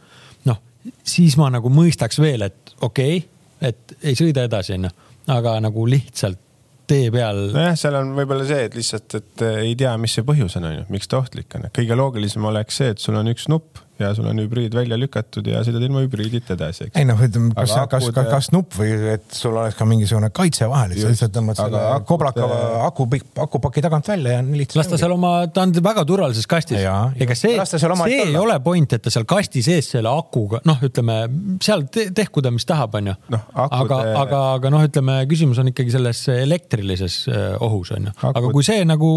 noh, siis ma nagu mõistaks veel, et okei okay,, et ei sõida edasi, onju, aga nagu lihtsalt tee peal. nojah, seal on võib-olla see, et lihtsalt, et ei tea, mis see põhjus on, onju, miks ta ohtlik on. kõige loogilisem oleks see, et sul on üks nupp ja sul on hübriid välja lükatud ja sõidad ilma hübriidita edasi, eks. ei noh, ütleme, kas, kas, kas, kas nupp või et sul oleks ka mingisugune kaitse vahel, et sa lihtsalt tõmbad selle koblaka aku, akupaki tagant välja ja lihtsalt. las ta seal oma, ta on väga turvalises kastis. ega see, see ei ole point, et ta seal kasti sees selle akuga, noh, ütleme seal te, tehku ta, mis tahab, onju. aga, aga, aga noh, ütleme, küsimus on ikkagi selles elektrilises äh, ohus, onju. aga kui see nagu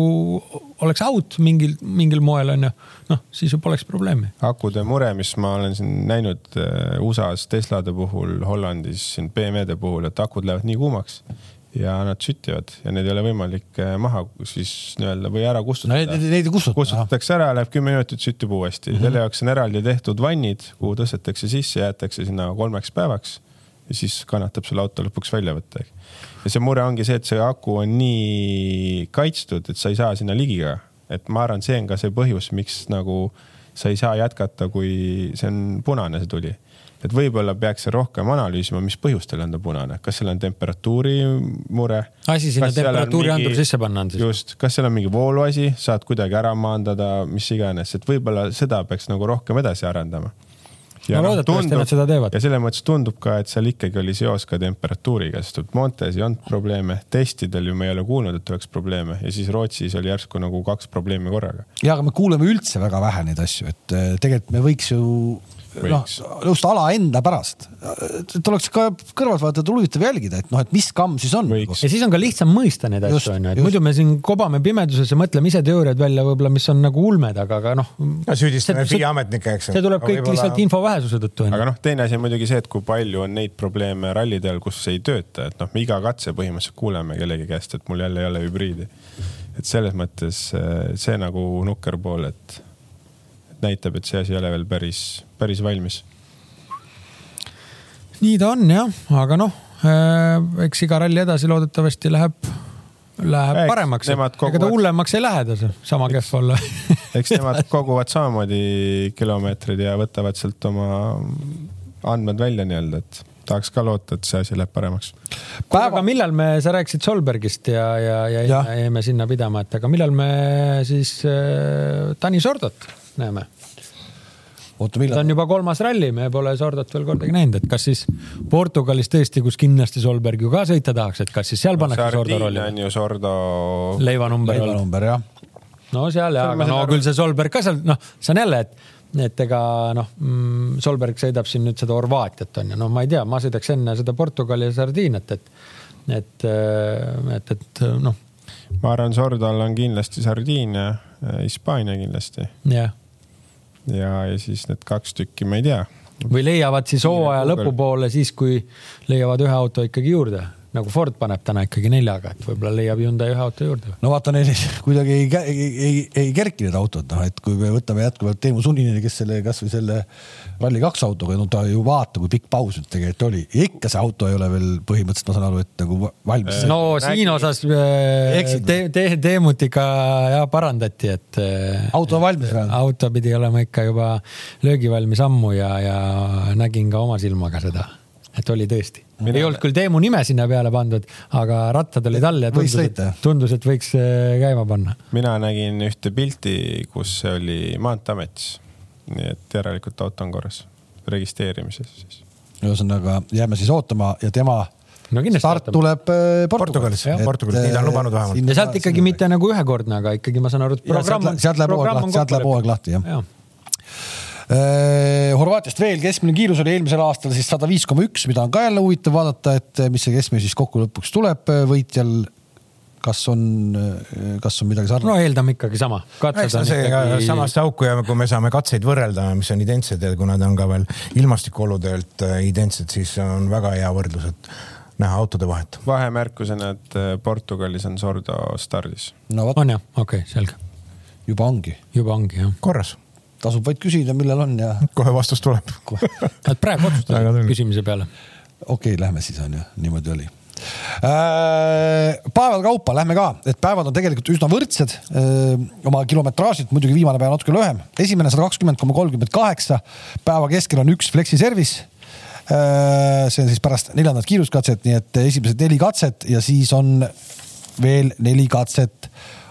oleks out mingil, mingil moel, onju, noh, siis ju poleks probleemi. aku akude mure, mis ma olen siin näinud äh, USA-s Teslade puhul, Hollandis siin BMW-de puhul, et akud lähevad nii kuumaks ja nad süttivad ja neid ei ole võimalik äh, maha siis nii-öelda või ära kustutada no,. Neid ei kustutata. kustutatakse ära, läheb kümme minutit, süttib uuesti mm. -hmm. selle jaoks on eraldi tehtud vannid, kuhu tõstetakse sisse, jäetakse sinna kolmeks päevaks ja siis kannatab selle auto lõpuks välja võtta. ja see mure ongi see, et see aku on nii kaitstud, et sa ei saa sinna ligi ka. et ma arvan, see on ka see põhjus, miks nagu äh, sa ei saa jätkata, kui see on punane, see tuli. Et võib-olla peaks rohkem analüüsima, mis põhjustel on ta punane, kas seal on temperatuuri mure. asi sinna temperatuuriandur sisse panna on siis? just, kas seal on mingi vooluasi, saad kuidagi ära maandada, mis iganes, et võib-olla seda peaks nagu rohkem edasi arendama ja no loodetavasti nad seda teevad. ja selles mõttes tundub ka, et seal ikkagi oli seos ka temperatuuriga, sest et Montes ei olnud probleeme, testidel ju me ei ole kuulnud, et oleks probleeme ja siis Rootsis oli järsku nagu kaks probleemi korraga. ja, aga me kuuleme üldse väga vähe neid asju, et eh, tegelikult me võiks ju noh, just ala enda pärast. et oleks ka kõrvaltvaatajal huvitav jälgida, et noh, et mis kamm siis on. ja siis on ka lihtsam mõista neid asju onju, et just. muidu me siin kobame pimeduses ja mõtleme ise teooriad välja võib-olla, mis on nagu ulmed, aga, aga noh. süüdistame FIE ametnikke, eks. see tuleb kõik lihtsalt info vähesuse tõttu. aga noh, teine asi on muidugi see, et kui palju on neid probleeme rallidel, kus ei tööta, et noh, me iga katse põhimõtteliselt kuuleme kellegi käest, et mul jälle ei ole hübriidi. et selles mõttes eh, see nagu nukker pool, et näitab, et see asi ei ole veel päris, päris valmis. nii ta on jah, aga noh, äh, eks iga ralli edasi loodetavasti läheb, läheb eks, paremaks. ega ta hullemaks ei lähe ta sama kehv olla <laughs> eks nemad koguvad samamoodi kilomeetrid ja võtavad sealt oma andmed välja nii-öelda, et tahaks ka loota, et see asi läheb paremaks. aga millal me, sa rääkisid Solbergist ja, ja, ja, ja jäime sinna pidama, et aga millal me siis äh, Tanis Ordot näeme. oota, millal? ta on juba kolmas ralli, me pole Sordot veel kordagi näinud, et kas siis Portugalis tõesti, kus kindlasti Solberg ju ka sõita tahaks, et kas siis seal pannakse no, Sordo rolli? on ju Sordo. leivanumber. leivanumber jah. no seal ja, aga no küll see Solberg ka seal, noh, see on jälle, et et ega noh mm,, Solberg sõidab siin nüüd seda Horvaatiat on ju, no ma ei tea, ma sõidaks enne seda Portugali ja Sardiiniat, et, et, et, et noh. ma arvan, Sordal on kindlasti Sardiinia, Hispaania kindlasti. jah ja, ja siis need kaks tükki, ma ei tea. või leiavad siis hooaja lõpupoole siis, kui leiavad ühe auto ikkagi juurde nagu Ford paneb täna ikkagi neljaga, et võib-olla leiab Hyundai ühe auto juurde. no vaata, neil kuidagi ei, ei, ei, ei kerki need autod, noh, et kui me võtame jätkuvalt Teemu Sunnini, kes selle kasvõi selle Rally2 autoga, no ta ju vaata, kui pikk paus nüüd tegelikult oli ikka see auto ei ole veel põhimõtteliselt, ma saan aru, et nagu valmis. no siin osas äh, te, te, Teemut ikka jah parandati, et. Äh, auto on valmis veel? auto pidi olema ikka juba löögivalmis ammu ja, ja nägin ka oma silmaga seda et oli tõesti. ei olnud küll Teemu nime sinna peale pandud, aga rattad olid all ja tundus, et, tundus, et võiks äh, käima panna. mina nägin ühte pilti, kus see oli Maanteeametis. Nii et järelikult auto on korras, registreerimises siis. ühesõnaga jääme siis ootama ja tema no start tuleb äh, Portugalis. Portugalis, nii ta on lubanud vähemalt. ja sealt ikkagi mitte nagu ühekordne, aga ikkagi ma saan aru, et programm. sealt läheb hooaeg lahti, sealt läheb hooaeg lahti jah ja Äh, Horvaatiast veel, keskmine kiirus oli eelmisel aastal siis sada viis koma üks, mida on ka jälle huvitav vaadata, et mis see keskmine siis kokku lõpuks tuleb võitjal kas on, kas on midagi sarnast? no eeldame ikkagi sama. ikkagi... samasse auku ja kui me saame katseid võrrelda, mis on identsed ja kuna ta on ka veel ilmastikuoludelt äh, identsed, siis on väga hea võrdlus, et näha autode vahet. vahemärkusena, et äh, Portugalis on Sordo stardis. no vot. on jah, okei okay,, selge. juba ongi. juba ongi jah. korras tasub vaid küsida, millal on ja. kohe vastus tuleb. et praegu otsustada küsimise peale. okei okay,, lähme siis on ju, niimoodi oli päevade kaupa lähme ka, et päevad on tegelikult üsna võrdsed äh, oma kilometraažilt, muidugi viimane päev natuke lühem. esimene sada kakskümmend koma kolmkümmend kaheksa, päeva keskel on üks Flexi service. Äh, see on siis pärast neljandat kiiruskatset, nii et esimesed neli katset ja siis on veel neli katset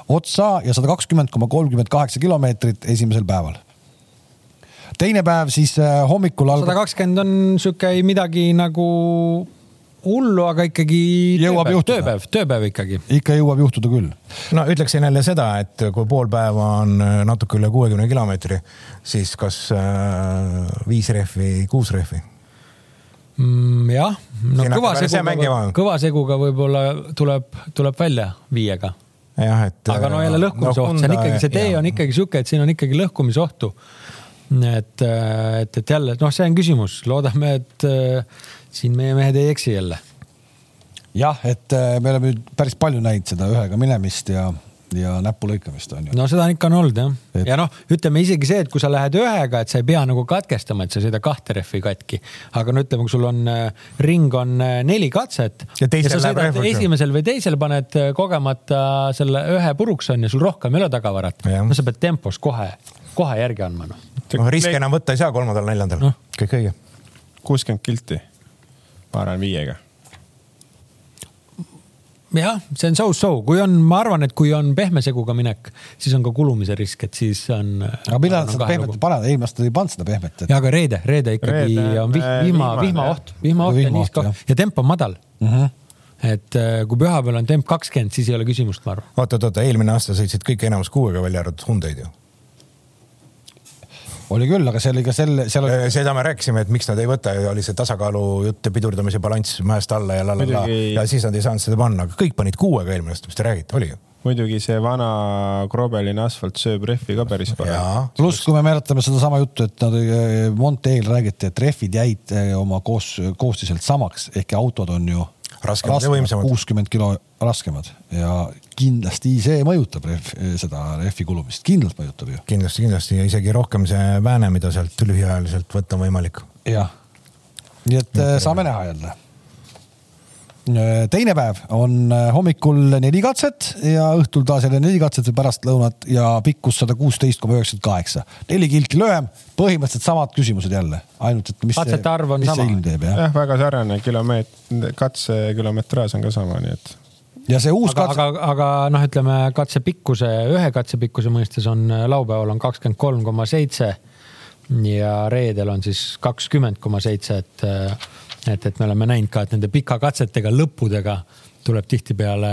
otsa ja sada kakskümmend koma kolmkümmend kaheksa kilomeetrit esimesel päeval teine päev siis äh, hommikul algab. sada kakskümmend on sihuke midagi nagu hullu, aga ikkagi. jõuab juhtuda. tööpäev, tööpäev ikkagi. ikka jõuab juhtuda küll. no ütleksin jälle seda, et kui pool päeva on äh, natuke üle kuuekümne kilomeetri, siis kas äh, viis rehvi, kuus rehvi mm,? jah, no kõva seguga, kõva seguga võib-olla tuleb, tuleb välja viiega jah, et. aga no jälle lõhkumisoht no,, see on ikkagi, see tee ja. on ikkagi sihuke, et siin on ikkagi lõhkumisohtu et, äh, et, et jälle noh, see on küsimus, loodame, et äh, siin meie mehed ei eksi jälle. jah, et äh, me oleme nüüd päris palju näinud seda ühega minemist ja, ja näpu lõikamist on ju. no seda on ikka on olnud jah et.... ja noh, ütleme isegi see, et kui sa lähed ühega, et sa ei pea nagu katkestama, et sa sõida kahte rehvi katki. aga no ütleme, kui sul on ring on neli katset. ja, ja sa sõidad esimesel või teisel paned kogemata selle ühe puruks on ja sul rohkem ei ole tagavarat. no sa pead tempos kohe kohe järgi andma noh. Noh riske enam võtta ei saa kolmandal-neljandal no., kõik õige. kuuskümmend kilti, ma arvan viiega. jah, see on so-so, kui on, ma arvan, et kui on pehme seguga minek, siis on ka kulumise risk, et siis on. aga millal sa seda pehmet paned, eelmine aasta ei pannud seda pehmet et.... ja, aga reede, reede ikkagi reede, on vih, vihma, vihmaoht, vihmaoht ja niiska ja temp on madal mm. -hmm et äh, kui pühapäeval on temp kakskümmend, siis ei ole küsimust, ma arvan. oota, oota, oota, eelmine aasta sõitsid kõik enamus kuuega välja arvatud Hyundai'd ju oli küll, aga see oli ka selle, seal oli. seda me rääkisime, et miks nad ei võta oli see tasakaalu jutt ja pidurdamise balanss mäest alla ja la la la ja siis nad ei saanud seda panna, aga kõik panid kuuega eelmine aasta, mis te räägite, oli ju? muidugi see vana krobeline asfalt sööb rehvi ka päris palju. pluss, kui me mäletame sedasama juttu, et nad Monteel räägiti, et rehvid jäid eh, oma koos, koostiselt samaks ehk autod on ju raskemad ja võimsamad. kuuskümmend kilo raskemad ja kindlasti see mõjutab ref, seda rehvi kulumist, kindlalt mõjutab ju. kindlasti, kindlasti ja isegi rohkem see vääne, mida sealt lühiajaliselt võtta on võimalik. jah, nii et ja, saame näha jälle teine päev on äh, hommikul neli katset ja õhtul taas jälle neli katset või pärastlõunat ja pikkus sada kuusteist koma üheksakümmend kaheksa. neli kilti lühem, põhimõtteliselt samad küsimused jälle, ainult et mis katsete arv on sama. Teeb, jah ja,, väga sarnane kilomeet-, katsekilometraaž on ka sama, nii et. ja see uus aga, katse. aga, aga noh, ütleme katse pikkuse, ühe katse pikkuse mõistes on laupäeval on kakskümmend kolm koma seitse ja reedel on siis kakskümmend koma seitse, et et, et me oleme näinud ka, et nende pikakatsetega, lõppudega tuleb tihtipeale,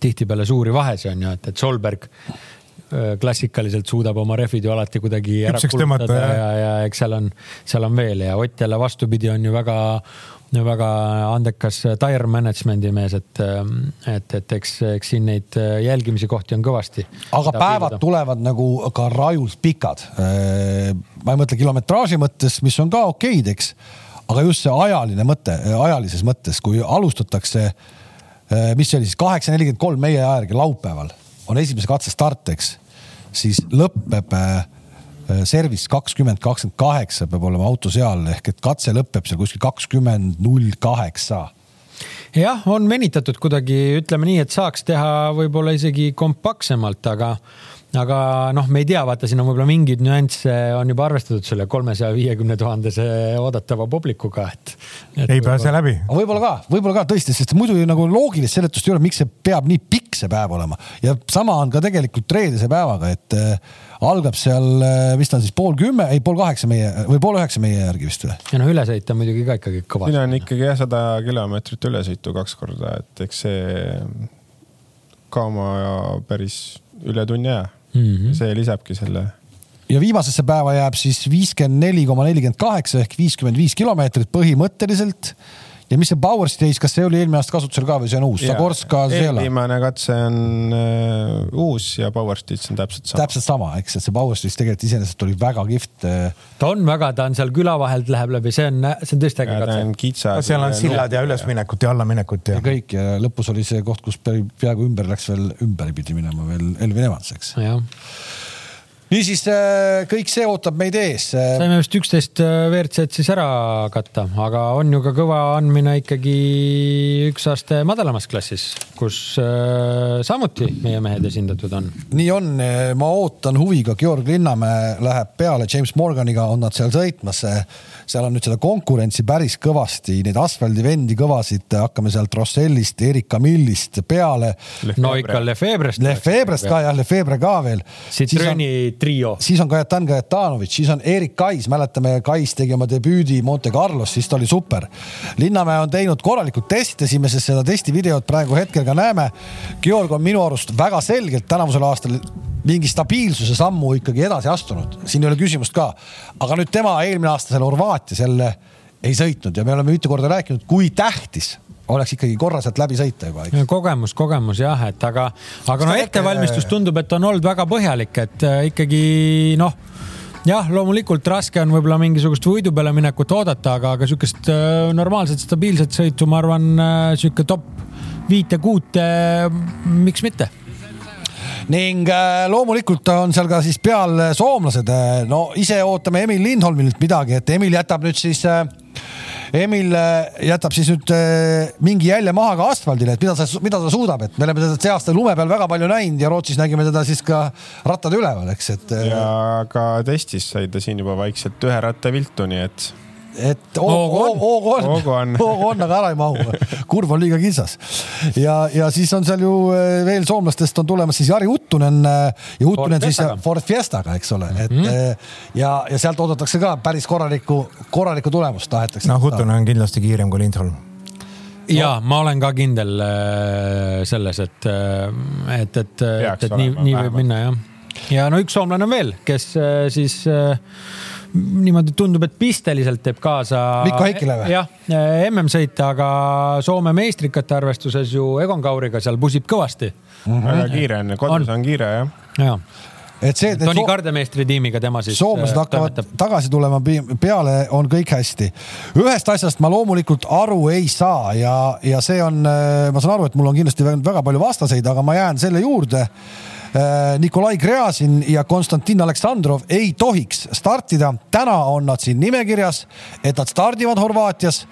tihtipeale suuri vahesid on ju, et, et Solberg klassikaliselt suudab oma rehvid ju alati kuidagi ära kulutada ja, ja, ja eks seal on, seal on veel ja Ott jälle vastupidi on ju väga, väga andekas tire management'i mees, et, et, et eks, eks siin neid jälgimise kohti on kõvasti. aga päevad piirida. tulevad nagu ka rajult pikad. Ma ei mõtle kilometraaži mõttes, mis on ka okeid, eks aga just see ajaline mõte, ajalises mõttes, kui alustatakse, eh, mis see oli siis kaheksa nelikümmend kolm meie aja järgi laupäeval on esimese katse start, eks, siis lõpeb eh, service kakskümmend, kakskümmend kaheksa peab olema auto seal ehk et katse lõpeb seal kuskil kakskümmend null kaheksa. Jah, on venitatud kuidagi, ütleme nii, et saaks teha võib-olla isegi kompaktsemalt, aga aga noh, me ei tea, vaata, siin on võib-olla mingeid nüansse on juba arvestatud selle kolmesaja viiekümne tuhandese oodatava publikuga, et, et. ei pääse läbi. võib-olla ka, võib-olla ka tõesti, sest muidu nagu loogilist seletust ei ole, miks see peab nii pikk see päev olema ja sama on ka tegelikult reedese päevaga, et äh, algab seal äh, vist on siis pool kümme, ei pool kaheksa meie või pool üheksa meie järgi vist või? ja noh, ülesõit on muidugi ka ikkagi kõva. siin on ikkagi jah, sada kilomeetrit ülesõitu kaks korda, et eks see ka oma päris üle tunni aja mm. -hmm. see lisabki selle. ja viimasesse päeva jääb siis viiskümmend neli koma nelikümmend kaheksa ehk viiskümmend viis kilomeetrit põhimõtteliselt ja mis see Power Stage, kas see oli eelmine aasta kasutusel ka või see on uus? Zagorska, Zela. viimane katse on uh, uus ja Power Stage on täpselt sama. täpselt sama, eks, et see Power Stage tegelikult iseenesest oli väga kihvt. Äh, ta on väga, ta on seal küla vahelt läheb läbi, see on, see on tõesti äge katse. seal on sillad ja ülesminekut ja allaminekut ja. ja kõik ja lõpus oli see koht, kus peaaegu ümber läks veel, ümber pidi minema veel Elvin Evans, eks. jah niisiis äh, kõik see ootab meid ees. Äh. saime vist üksteist äh, WRC-d siis ära katta, aga on ju ka kõva andmine ikkagi üks aste madalamas klassis, kus samuti meie mehed esindatud on. nii on, ma ootan huviga, Georg Linnamäe läheb peale James Morganiga, on nad seal sõitmas seal on nüüd seda konkurentsi päris kõvasti, neid asfaldivendi kõvasid, hakkame sealt Rossellist, Erika Millist peale. no ikka Lefebrest. Lefebrest ka jah, Lefebre ka veel. Citrooni trio. siis on Kajetan Kajetanovitš, siis on Erik Kais, mäletame, Kais tegi oma debüüdi Monte Carlos, siis ta oli super. Linnamäe on teinud korralikult testide, siin me seda testivideot praegu hetkel ka näeme. Georg on minu arust väga selgelt tänavusel aastal mingi stabiilsuse sammu ikkagi edasi astunud, siin ei ole küsimust ka. aga nüüd tema eelmine aasta seal Horvaatias jälle ei sõitnud ja me oleme mitu korda rääkinud, kui tähtis oleks ikkagi korra sealt läbi sõita juba. kogemus, kogemus jah, et aga, aga no ettevalmistus tundub, et on olnud väga põhjalik, et äh, ikkagi noh jah, loomulikult raske on võib-olla mingisugust võidu peale minekut oodata, aga, aga sihukest äh, normaalset stabiilset sõitu, ma arvan, äh, sihuke top viite-kuute, miks mitte ning loomulikult on seal ka siis peal soomlased. No ise ootame Emil Lindholmilt midagi, et Emil jätab nüüd siis äh, Emil jätab siis nüüd mingi jälje maha ka asfaldile, et mida sa, mida ta suudab, et me oleme teda see aasta lume peal väga palju näinud ja Rootsis nägime teda siis ka rattade üleval, eks, et. ja ka testis sai ta siin juba vaikselt ühe ratta viltu, nii et et hoogu on, hoogu on, hoogu <laughs> on, aga ära ei mahu. kurv on liiga kitsas. ja, ja siis on seal ju eh, veel soomlastest on tulemas siis Jari Uttunen eh, ja Uttunen Ford siis Ford Fiestaga, eks ole, et mm -hmm. ja, ja sealt oodatakse ka päris korralikku, korralikku tulemust tahetakse. noh, Uttunen on kindlasti kiirem kui Lindholm ja no. ma olen ka kindel selles, et, et, et, et, et nii, nii võib minna jah. ja no üks soomlane on veel, kes siis niimoodi tundub, et pisteliselt teeb kaasa. Mikko Heikile või? jah, MM-sõite, aga Soome meistrikate arvestuses ju Egon Kauriga seal pusib kõvasti mm. -hmm. väga kiire on, kodus on, on kiire jah. jah et see. Toni so Kardemeistri tiimiga tema siis. soomlased äh, hakkavad toimetab. tagasi tulema peale, on kõik hästi. ühest asjast ma loomulikult aru ei saa ja, ja see on, ma saan aru, et mul on kindlasti väga palju vastaseid, aga ma jään selle juurde Nikolai Gräzin ja Konstantin Aleksandrov ei tohiks startida. täna on nad siin nimekirjas, et nad stardivad Horvaatias.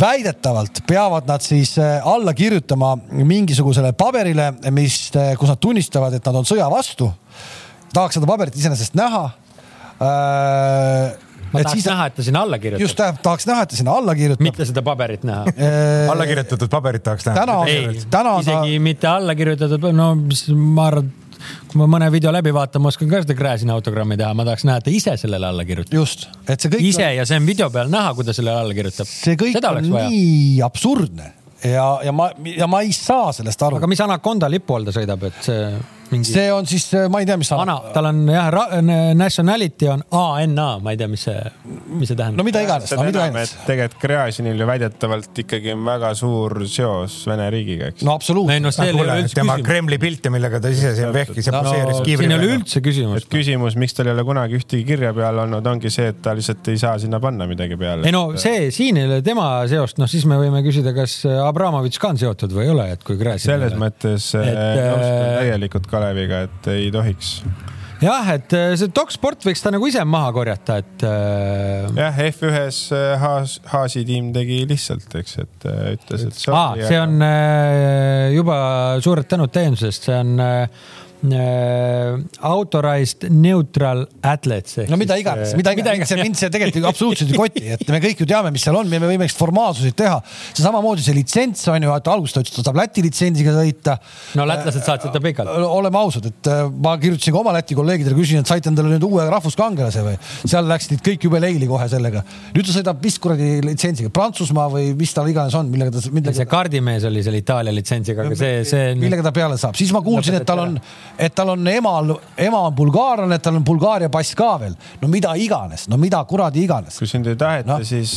väidetavalt peavad nad siis äh, alla kirjutama mingisugusele paberile, mis, äh, kus nad tunnistavad, et nad on sõja vastu. tahaks seda paberit iseenesest näha ma tahaks siis... näha, et ta sinna alla kirjutab. just, tahaks näha, et ta sinna alla kirjutab. mitte seda paberit näha alla kirjutatud paberit tahaks näha. täna on, täna on isegi ta... mitte alla kirjutatud, no mis ma arvan kui ma mõne video läbi vaatan, ma oskan ka seda Gräzini autogrammi teha, ma tahaks näha, et ta ise sellele alla kirjutab. just, et see kõik. ise ja see on video peal näha, kui ta sellele alla kirjutab. see kõik Seda on nii absurdne ja, ja ma, ja ma ei saa sellest aru. aga mis Anaconda lipu all ta sõidab, et see mingi.... see on siis, ma ei tea, mis. vana, tal on jah, nationality on ANA, ma ei tea, mis see, mis see tähendab. no mida iganes. tegelikult Gräzinil ju väidetavalt ikkagi on väga suur seos Vene riigiga, eks. no absoluutselt. No, tema küsimus. Kremli pilte, millega ta ise siin vehkis ja poseeris no, kiivri peal. siin ei ole üldse küsimust. küsimus, miks tal ei ole kunagi ühtegi kirja peal olnud, ongi see, et ta lihtsalt ei saa sinna panna midagi peale. ei no see, siin ei ole tema seost, noh siis me võime küsida, kas Abramovitš ka on seotud või ei ole, et kui Gräzin. selles mõttes et, nõustun täielikult Kaleviga, et ei tohiks jah, et äh, see doksport võiks ta nagu ise maha korjata, et. Äh, jah, F1-s äh, Haas, Haasi tiim tegi lihtsalt, eks, et ütles, et. see on juba suured tänud täiendusest, see on authorized neutral athletes. no mida iganes, mida iganes, see mind see tegelikult absoluutselt ei koti, et me kõik ju teame, mis seal on, me võime formaalsuseid teha. see samamoodi see litsents on ju, et alguses ta ütles, et ta saab Läti litsentsiga sõita. no lätlased saatsid ta pikalt. oleme ausad, et äh, ma kirjutasin ka oma Läti kolleegidele, küsisin, et saite endale nüüd uue rahvuskangelase või? seal läksid kõik jube leili kohe sellega. nüüd ta sõidab mis kuradi litsentsiga, Prantsusmaa või mis tal iganes on, millega ta millega.... see kaardimees oli seal Itaalia litsentsiga, aga see, see. millega ta peale saab, siis ma kuulsin, et tal on et tal on emal, ema on bulgaarlane, et tal on Bulgaaria pass ka veel. no mida iganes, no mida kuradi iganes. kui sind ei taheta no., siis,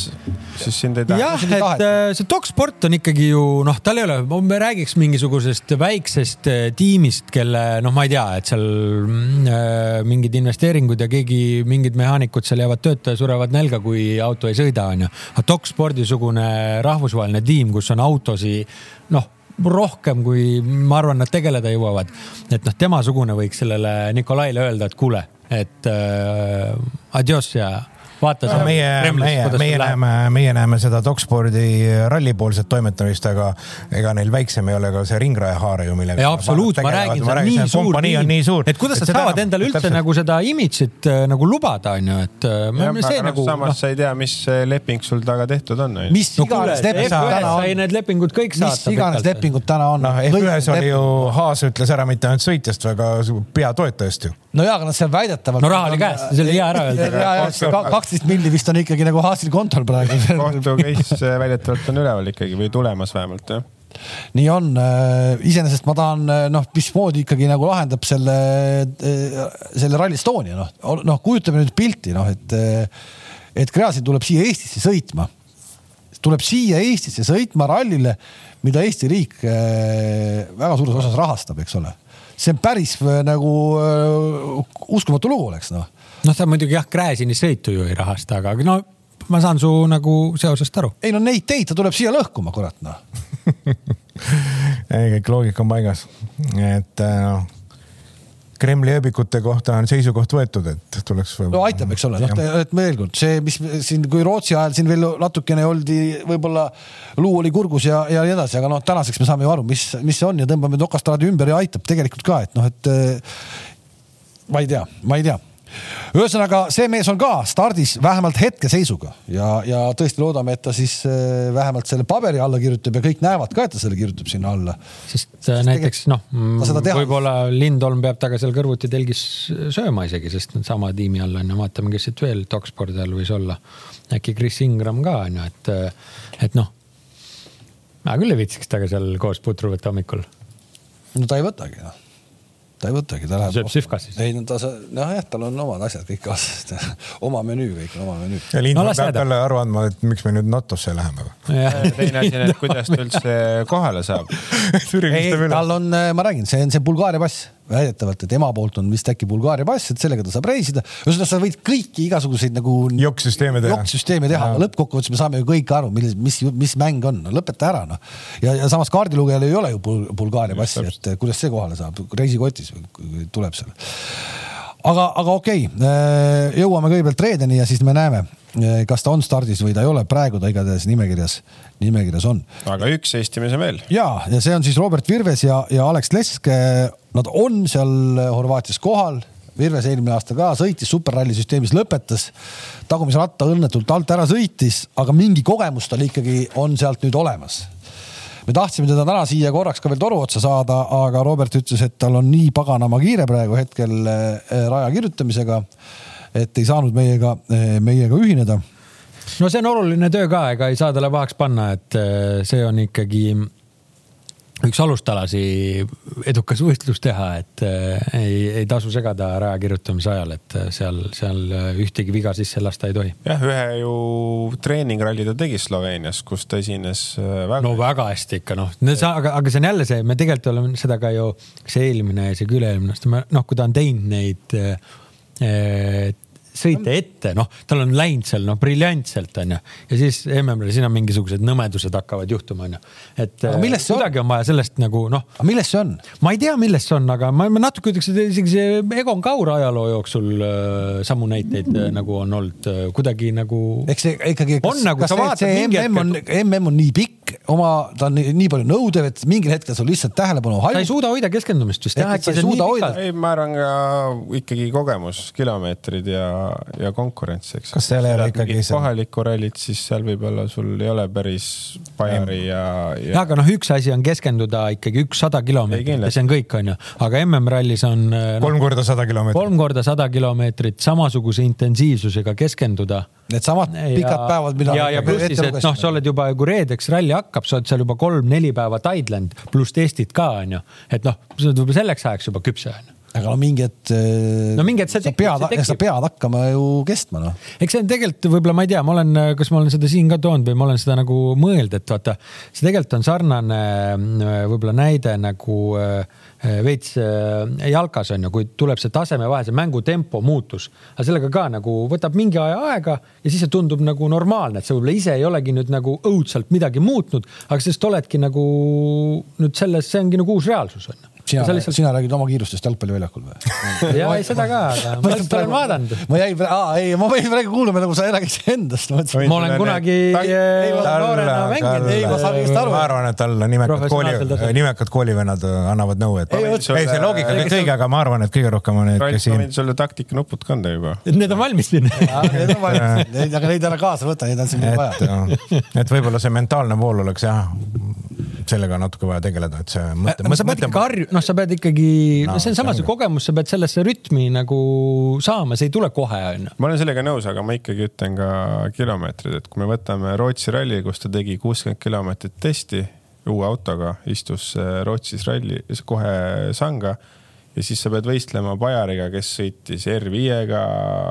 siis sind ei taheta. jah, et äh, see doksport on ikkagi ju noh, tal ei ole, me räägiks mingisugusest väiksest äh, tiimist, kelle noh, ma ei tea, et seal äh, mingid investeeringud ja keegi, mingid mehaanikud seal jäävad tööta ja surevad nälga, kui auto ei sõida, onju. aga dokspordi sugune rahvusvaheline tiim, kus on autosid noh rohkem, kui ma arvan, nad tegeleda jõuavad. et noh, temasugune võiks sellele Nikolaile öelda, et kuule, et äh, adios ja vaata no,. meie, meie, meie näeme, meie näeme seda dokspordi rallipoolset toimetamist, aga ega neil väiksem ei ole ka see ringrajahaare ju, millega. absoluutselt, ma räägin, see on nii suur tiim, et kuidas nad saavad endale üldse täpselt... nagu seda imidžit äh, nagu lubada, on ju, et. Äh, see nagu. samas no. sa ei tea, mis leping sul taga tehtud on. mis iganes leping täna on. Need lepingud kõik saad. mis iganes lepingud täna on. noh, F1-s oli ju, Haas ütles ära mitte ainult sõitjast, vaid ka peatoetajast ju. no jaa, aga noh, see on väidetavalt. no raha oli käes, see oli hea ära öelda. Kaksteist milli vist on ikkagi nagu Haasil kontol praegu. <laughs> kohtu case äh, väidetavalt on üleval ikkagi või tulemas vähemalt jah nii on, äh, iseenesest ma tahan äh, noh, mismoodi ikkagi nagu lahendab selle, selle Rally Estonia noh, noh kujutame nüüd pilti noh, et, et Gräzin tuleb siia Eestisse sõitma. tuleb siia Eestisse sõitma rallile, mida Eesti riik väga suures osas rahastab, eks ole. see on päris nagu uskumatu lugu oleks noh noh, ta muidugi jah, Gräzini sõitu ju ei rahasta, aga no ma saan su nagu seosest aru. ei no neid teid, ta tuleb siia lõhkuma, kurat noh ei, kõik loogika on paigas, et noh Kremli ööbikute kohta on seisukoht võetud, et tuleks. no aitab, eks ole, noh, et veel kord see, mis siin, kui Rootsi ajal siin veel natukene oldi, võib-olla luu oli kurgus ja, ja nii edasi, aga noh, tänaseks me saame ju aru, mis, mis see on ja tõmbame tokastraadi ümber ja aitab tegelikult ka, et noh, et ma ei tea, ma ei tea ühesõnaga, see mees on ka stardis vähemalt hetkeseisuga ja, ja tõesti loodame, et ta siis äh, vähemalt selle paberi alla kirjutab ja kõik näevad ka, et ta selle kirjutab sinna alla. sest, sest äh, näiteks noh, võib-olla Lindholm peab temaga seal kõrvuti telgis sööma isegi, sest nad sama tiimi all on ja vaatame, kes siit veel Dokspordi all võis olla. äkki Chris Ingram ka on ju, et, et noh. mina küll ei viitsiks temaga seal koos putru võtta hommikul. no ta ei võtagi noh ta ei võtagi, ta läheb. sööb Sivkas siis? ei no ta, nojah, tal on omad asjad kõik kaasas <laughs> oma menüü, kõik on oma menüü. ja Lind no, peab talle aru andma, et miks me nüüd NATO-sse läheme või? teine asi on, et kuidas ta üldse kohale saab <laughs> ei, tal on, ma räägin, see on see Bulgaaria pass väidetavalt, et ema poolt on vist äkki Bulgaaria pass, et sellega ta saab reisida. ühesõnaga, sa võid kõiki igasuguseid nagu. jokksüsteeme teha. jokksüsteeme teha, aga lõppkokkuvõttes me saame ju kõik aru, milles, mis, mis mäng on no,, lõpeta ära noh. ja, ja samas kaardilugejal ei ole ju Bul Bulgaaria passi, et kuidas see kohale saab, reisikotis tuleb seal. aga, aga okei okay., jõuame kõigepealt reedeni ja siis me näeme kas ta on stardis või ta ei ole, praegu ta igatahes nimekirjas, nimekirjas on. aga üks Eesti mees on veel. ja, ja see on siis Robert Virves ja, ja Alex Lesk. Nad on seal Horvaatias kohal. Virves eelmine aasta ka sõitis superralli süsteemis, lõpetas tagumise ratta õnnetult alt ära sõitis, aga mingi kogemus tal ikkagi on sealt nüüd olemas me tahtsime teda täna siia korraks ka veel toru otsa saada, aga Robert ütles, et tal on nii paganama kiire praegu hetkel eh, raja kirjutamisega et ei saanud meiega, meiega ühineda. no see on oluline töö ka, ega ei saa talle pahaks panna, et eh, see on ikkagi üks alustalasi edukas võistlus teha, et äh, ei, ei tasu segada raja kirjutamise ajal, et seal, seal ühtegi viga sisse lasta ei tohi. jah, ühe ju treeningralli ta tegi Sloveenias, kus ta esines väga. no väga hästi ikka noh, aga, aga see on jälle see, me tegelikult oleme seda ka ju, kas eelmine ja see üle-eelmine aasta, noh, kui ta on teinud neid äh, えー、sõita ette, noh, tal on läinud seal noh, briljantselt onju. ja siis MM-il siin on mingisugused nõmedused hakkavad juhtuma onju. et äh, kuidagi on? on vaja sellest nagu noh. aga milles see on? ma ei tea, milles see on, aga ma, ma natuke ütleks, et isegi see Egon Kaur ajaloo jooksul äh, samu näiteid äh, nagu on olnud äh, kuidagi nagu. eks see ikkagi. on nagu sa vaatad mingi hetk. MM on, MM on nii pikk, oma, ta on nii, nii palju nõudev, et mingil hetkel sul lihtsalt tähelepanu hajub. sa ei suuda hoida keskendumist vist jah, äkki sa ei suuda hoida. ei, ma arvan ka ikkagi kogemus, kilomeetrid ja ja konkurents, eks. kas seal ei ole ikkagi see? kohalikku rallit, siis seal võib-olla sul ei ole päris Bajari ja, ja.... ja aga noh, üks asi on keskenduda ikkagi ükssada kilomeetrit ja see on kõik, onju, aga MM-rallis on no,. kolm korda sada kilomeetrit. kolm korda sada kilomeetrit samasuguse intensiivsusega keskenduda Needsamad pikad päevad, mida. ja, ja pluss siis, et noh, sa oled juba, kui reedeks ralli hakkab, sa oled seal juba kolm-neli päeva Thailand pluss testid ka onju, et noh, sa oled võib-olla selleks ajaks juba küpse onju aga mingi hetk. no mingi hetk see tekib. sa pead, sa pead hakkama ju kestma noh. eks see on tegelikult võib-olla ma ei tea, ma olen, kas ma olen seda siin ka toonud või ma olen seda nagu mõelnud, et vaata, see tegelikult on sarnane võib-olla näide nagu äh, veits äh, jalkas on ju, kui tuleb see tasemevahe, see mängutempo muutus, aga sellega ka nagu võtab mingi aja aega ja siis see tundub nagu normaalne, et sa võib-olla ise ei olegi nüüd nagu õudselt midagi muutnud, aga sellest oledki nagu nüüd selles, see ongi nagu uus reaalsus on ju sina, lihtsalt... sina räägid oma kiirustest jalgpalliväljakul või? <laughs> ja ei, seda ka, aga <laughs> ma lihtsalt olen vaadanud. ma jäin, ei, ma võin praegu kuulama, nagu sa räägiksid endast. ma olen kunagi noorena mänginud. ei, ma saan õigesti aru. ma arvan, et talle nimekad kooli, nimekad koolivennad annavad nõu, et ei, see loogika kõik õige, aga ma arvan, et kõige rohkem on need, kes siin. sulle taktikanupud kanda juba. Need on valmis siin. Need on valmis, aga neid ära kaasa võta, neid on siin vaja. et võib-olla see mentaalne pool oleks jah sellega natuke vaja tegeleda, et see mõte. sa pead ikka harju-, noh, sa pead ikkagi no,, see on samas ju kogemus, sa pead sellesse rütmi nagu saama, see ei tule kohe, onju. ma olen sellega nõus, aga ma ikkagi ütlen ka kilomeetrid, et kui me võtame Rootsi ralli, kus ta tegi kuuskümmend kilomeetrit testi uue autoga, istus äh, Rootsis ralli kohe sanga ja siis sa pead võistlema Bajariga, kes sõitis R5-ga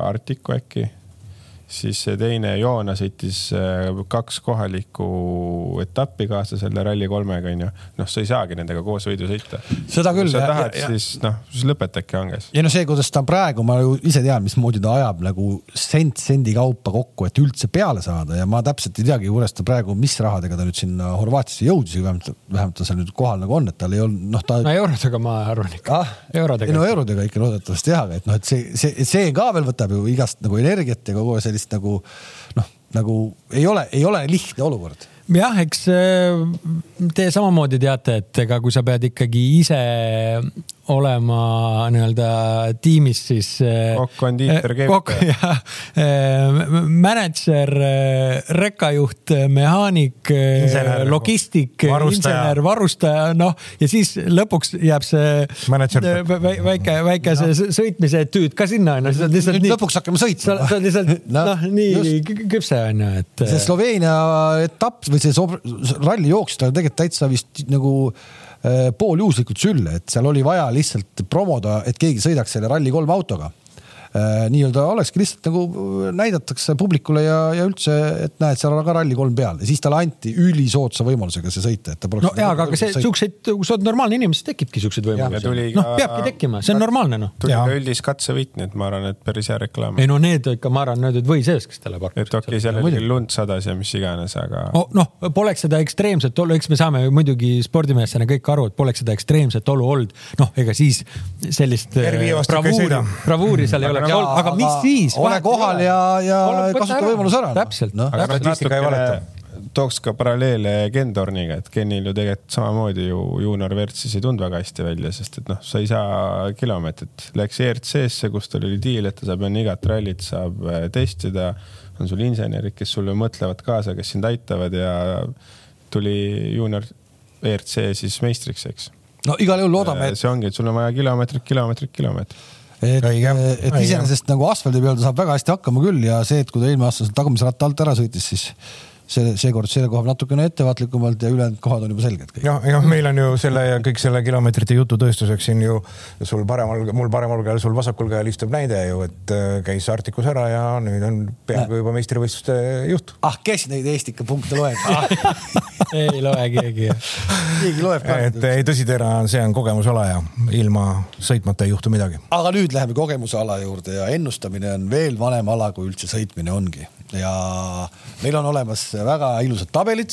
Artico äkki siis see teine Joona sõitis äh, kaks kohalikku etappi kaasa selle Rally3-ga onju. noh, sa ei saagi nendega koos võidu sõita. seda küll. kui sa tahad, siis noh, siis lõpetadki hanges. ja no see, kuidas ta praegu, ma ju ise tean, mismoodi ta ajab nagu sent sendi kaupa kokku, et üldse peale saada ja ma täpselt ei teagi, kuidas ta praegu, mis rahadega ta nüüd sinna Horvaatiasse jõudis, vähemalt, vähemalt ta seal nüüd kohal nagu on, et tal ei olnud, noh ta. no eurodega ma arvan ikka ah,. eurodega. no eurodega ikka loodetavasti jah, et noh, et see, see, see ka veel võtab ju igast nagu energiat ja kogu sellist sellist nagu noh, nagu ei ole, ei ole lihtne olukord. Jah, eks äh, te samamoodi teate, et ega kui sa pead ikkagi ise olema nii-öelda tiimis siis. Äh, kokk, kondiiter, keevitaja. jah, äh, mänedžer, rekkajuht, mehaanik, logistik, insener, varustaja, noh ja siis lõpuks jääb see väike, väike see sõitmise etüüd ka sinna on ju. nüüd lõpuks hakkame sõitma. sa oled lihtsalt <laughs> noh, nii küpse on ju, et. see Sloveenia etapp või see ralli jooksis ta tegelikult täitsa vist nagu pooljuhuslikult sülle, et seal oli vaja lihtsalt promoda, et keegi sõidaks selle Rally3 autoga. Äh, nii-öelda olekski lihtsalt nagu äh, näidatakse publikule ja, ja üldse, et näed, seal on ka Rally3 peal ja siis talle anti ülisoodsa võimalusega see sõita, et ta poleks. no jaa, aga, aga see siukseid, kui sa oled normaalne inimene, siis tekibki siukseid võimalusi. noh, peabki tekkima, see on normaalne noh. tuli ka üldist katsevõit, nii et ma arvan, et päris hea reklaam. ei no need ikka, ma arvan, need olid või sees, kes talle pakkus. et okei okay,, seal oli küll lund sadas ja mis iganes, aga oh,. noh, poleks seda ekstreemset olu, eks me saame muidugi spordimeestena kõik aru, et poleks seda ekstreemset olu olnud, noh, ega siis sellist bravuuri, bravuuri seal ei ole oleks olnud, aga mis siis? ole kohal ja, ja kasuta võimalus ära. täpselt no.. aga statistika ei valeta tooks ka paralleele Ken Torniga, et Kenil ju tegelikult samamoodi ju juunior WRC-s ei tulnud väga hästi välja, sest et noh, sa ei saa kilomeetrit. Läks ERC-sse, kus tal oli diil, et ta saab enne igat rallit saab äh, testida. on sul insenerid, kes sulle mõtlevad kaasa, kes sind aitavad ja tuli juunior ERC siis meistriks, eks. no igal juhul loodame, et. see ongi, et sul on vaja kilomeetrit, kilomeetrit, kilomeetrit et, et iseenesest nagu asfaldi peal ta saab väga hästi hakkama küll ja see, et kui ta eelmine aasta tagumise ratta alt ära sõitis, siis see, seekord selle koha natukene ettevaatlikumalt ja ülejäänud kohad on juba selged kõik. jah, jah, meil on ju selle ja kõik selle kilomeetrite jutu tõestuseks siin ju sul paremal, mul paremal käel, sul vasakul käel istub näide ju, et äh, käis Arcticus ära ja nüüd on peaaegu juba meistrivõistluste juht. ah, kes neid Eestika punkte loeb <laughs> ei loe keegi. keegi loeb ka. et ei, tõsitera, see on kogemusala ja ilma sõitmata ei juhtu midagi. aga nüüd läheme kogemusala juurde ja ennustamine on veel vanem ala, kui üldse sõitmine ongi ja meil on olemas väga ilusad tabelid.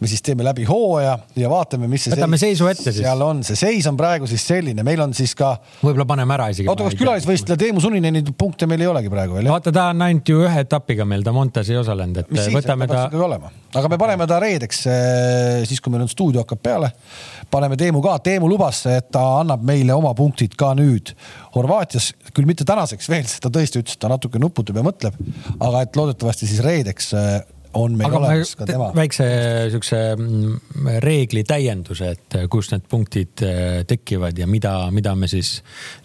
me siis teeme läbi hooaja ja vaatame, mis see. võtame seisu ette siis. seal on, see seis on praegu siis selline, meil on siis ka. võib-olla paneme ära isegi. oota, kas külalisvõistleja Teemu Sunineni punkte meil ei olegi praegu veel? vaata, ta on ainult ju ühe etapiga meil, ta Montes ei osalenud, et mis võtame siis, ta. olema, aga me paneme ta reedeks, eh, siis kui meil on stuudio hakkab peale paneme Teemu ka, Teemu lubas, et ta annab meile oma punktid ka nüüd Horvaatias, küll mitte tänaseks veel, sest ta tõesti ütles, et ta natuke nuputab ja mõtleb, aga et loodetavasti siis reedeks äh, on meil aga olemas ka tema. väikse siukse mm, reegli täienduse, et äh, kust need punktid äh, tekivad ja mida, mida me siis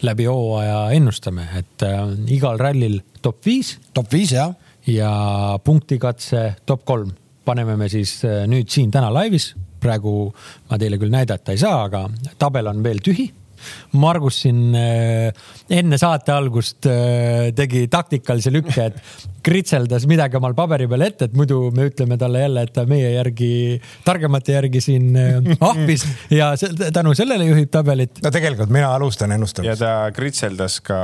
läbi hooaja ennustame, et igal rallil top viis. top viis jah ja punktikatse top kolm paneme me siis nüüd siin täna laivis. praegu ma teile küll näidata ei saa, aga tabel on veel tühi Margus siin äh, enne saate algust äh, tegi taktikalise lükke, et kritseldas midagi omal paberi peal ette, et muidu me ütleme talle jälle, et ta meie järgi, targemate järgi siin äh, ahvis ja tänu sellele juhib tabelit. no tegelikult mina alustan ennustamist. ja ta kritseldas ka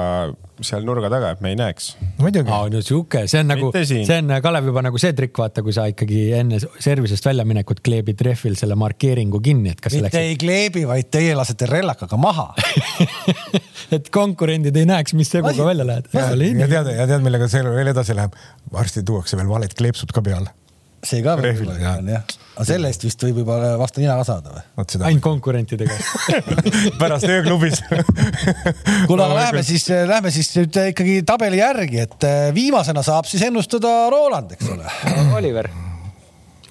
seal nurga taga, et me ei näeks. muidugi. no sihuke, see on nagu, see on Kalev juba nagu see trikk, vaata, kui sa ikkagi enne servisest väljaminekut kleebid rehvil selle markeeringu kinni, et kas. mitte läks... ei kleebi, vaid teie lasete rellakaga maha <laughs> et konkurendid ei näeks, mis seguga välja lähed. ja tead, ja tead, millega see veel edasi läheb? varsti tuuakse veel valed kleepsud ka peale see ka veel on jah. aga selle eest vist võib juba vastu nina ka saada või? ainult konkurentidega <laughs> pärast ööklubis <laughs> kuule, aga lähme siis, lähme siis nüüd ikkagi tabeli järgi, et eh, viimasena saab siis ennustada Roland, eks ole. Oliver.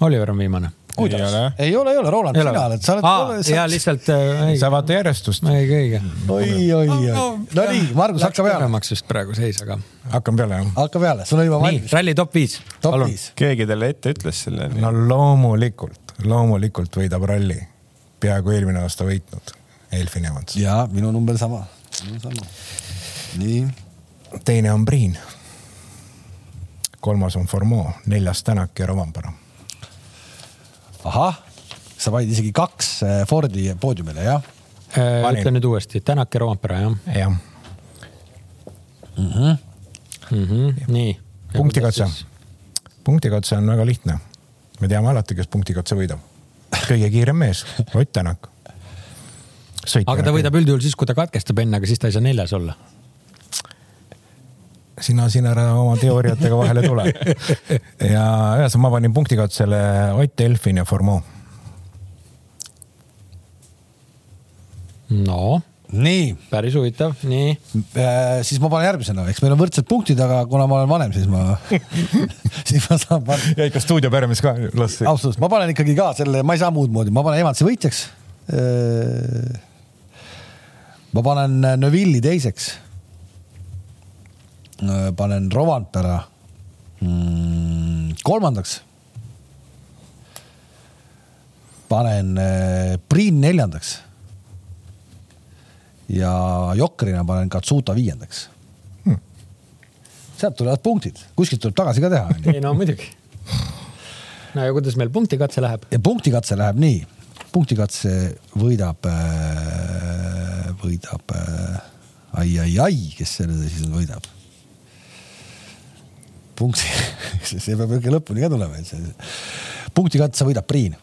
Oliver on viimane kuidas? ei ole, ei ole, Roland, sina oled, sa oled. ja lihtsalt äh,. sa vaata järjestust. õige, õige. oi, oi, oi. no nii, Margus, hakka peale. paremaks just praegu seis, aga. hakkan peale, jah? hakka peale, sul on juba valmis. ralli top viis. top viis. keegi talle ette ütles selle? no loomulikult, loomulikult võidab ralli. peaaegu eelmine aasta võitnud Elfin Evans. ja minu number sama, sama. nii. teine on Priin. kolmas on Formeau, neljas Tänak ja Rovanpera ahah, sa panid isegi kaks äh, Fordi poodiumile, jah? Äh, ütle nüüd uuesti, Tänak ja Roompere, jah? jah mm -hmm.. Mm -hmm. nii. punktikatse, punktikatse on väga lihtne. me teame alati, kes punktikatse võidab. kõige kiirem mees, Ott Tänak. aga ta võidab üldjuhul siis, kui ta katkestab enne, aga siis ta ei saa neljas olla sina siin ära oma teooriatega vahele tule. <laughs> ja ühesõnaga ma panin punktikatsele Ott Elfin ja Formeau. no nii. päris huvitav, nii äh,. siis ma panen järgmisena, eks meil on võrdsed punktid, aga kuna ma olen vanem, siis ma <laughs> siis ma saan panna. ja ikka stuudioperemees ka las. absoluutselt, ma panen ikkagi ka selle, ma ei saa muud moodi, ma panen Evansi võitjaks. Äh, ma panen Neville'i teiseks panen Rovanpera mm, kolmandaks. panen äh, Priin neljandaks. ja Jokkerina panen Katsuta viiendaks hmm.. sealt tulevad punktid, kuskilt tuleb tagasi ka teha. ei no muidugi. no ja kuidas meil punktikatse läheb? ja punktikatse läheb nii, punktikatse võidab, äh, võidab ai, ai, ai, kes selle siis võidab punkti <laughs> see peab ikka lõpuni ka tulema, et see punktikatse võidab Priin.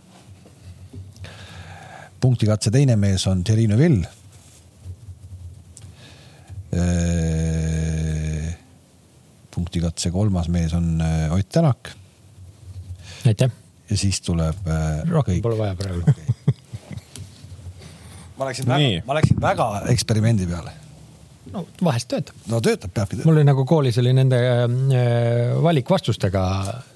punktikatse teine mees on Thierry Neuville. punktikatse kolmas mees on äh, Ott Tänak. aitäh. ja siis tuleb. Äh, rohkem pole vaja praegu okay. <laughs> ma läksin väga, ma läksin väga eksperimendi peale no vahest töötab. no töötab, peabki töötama. mul oli nagu koolis oli nende äh, valikvastustega,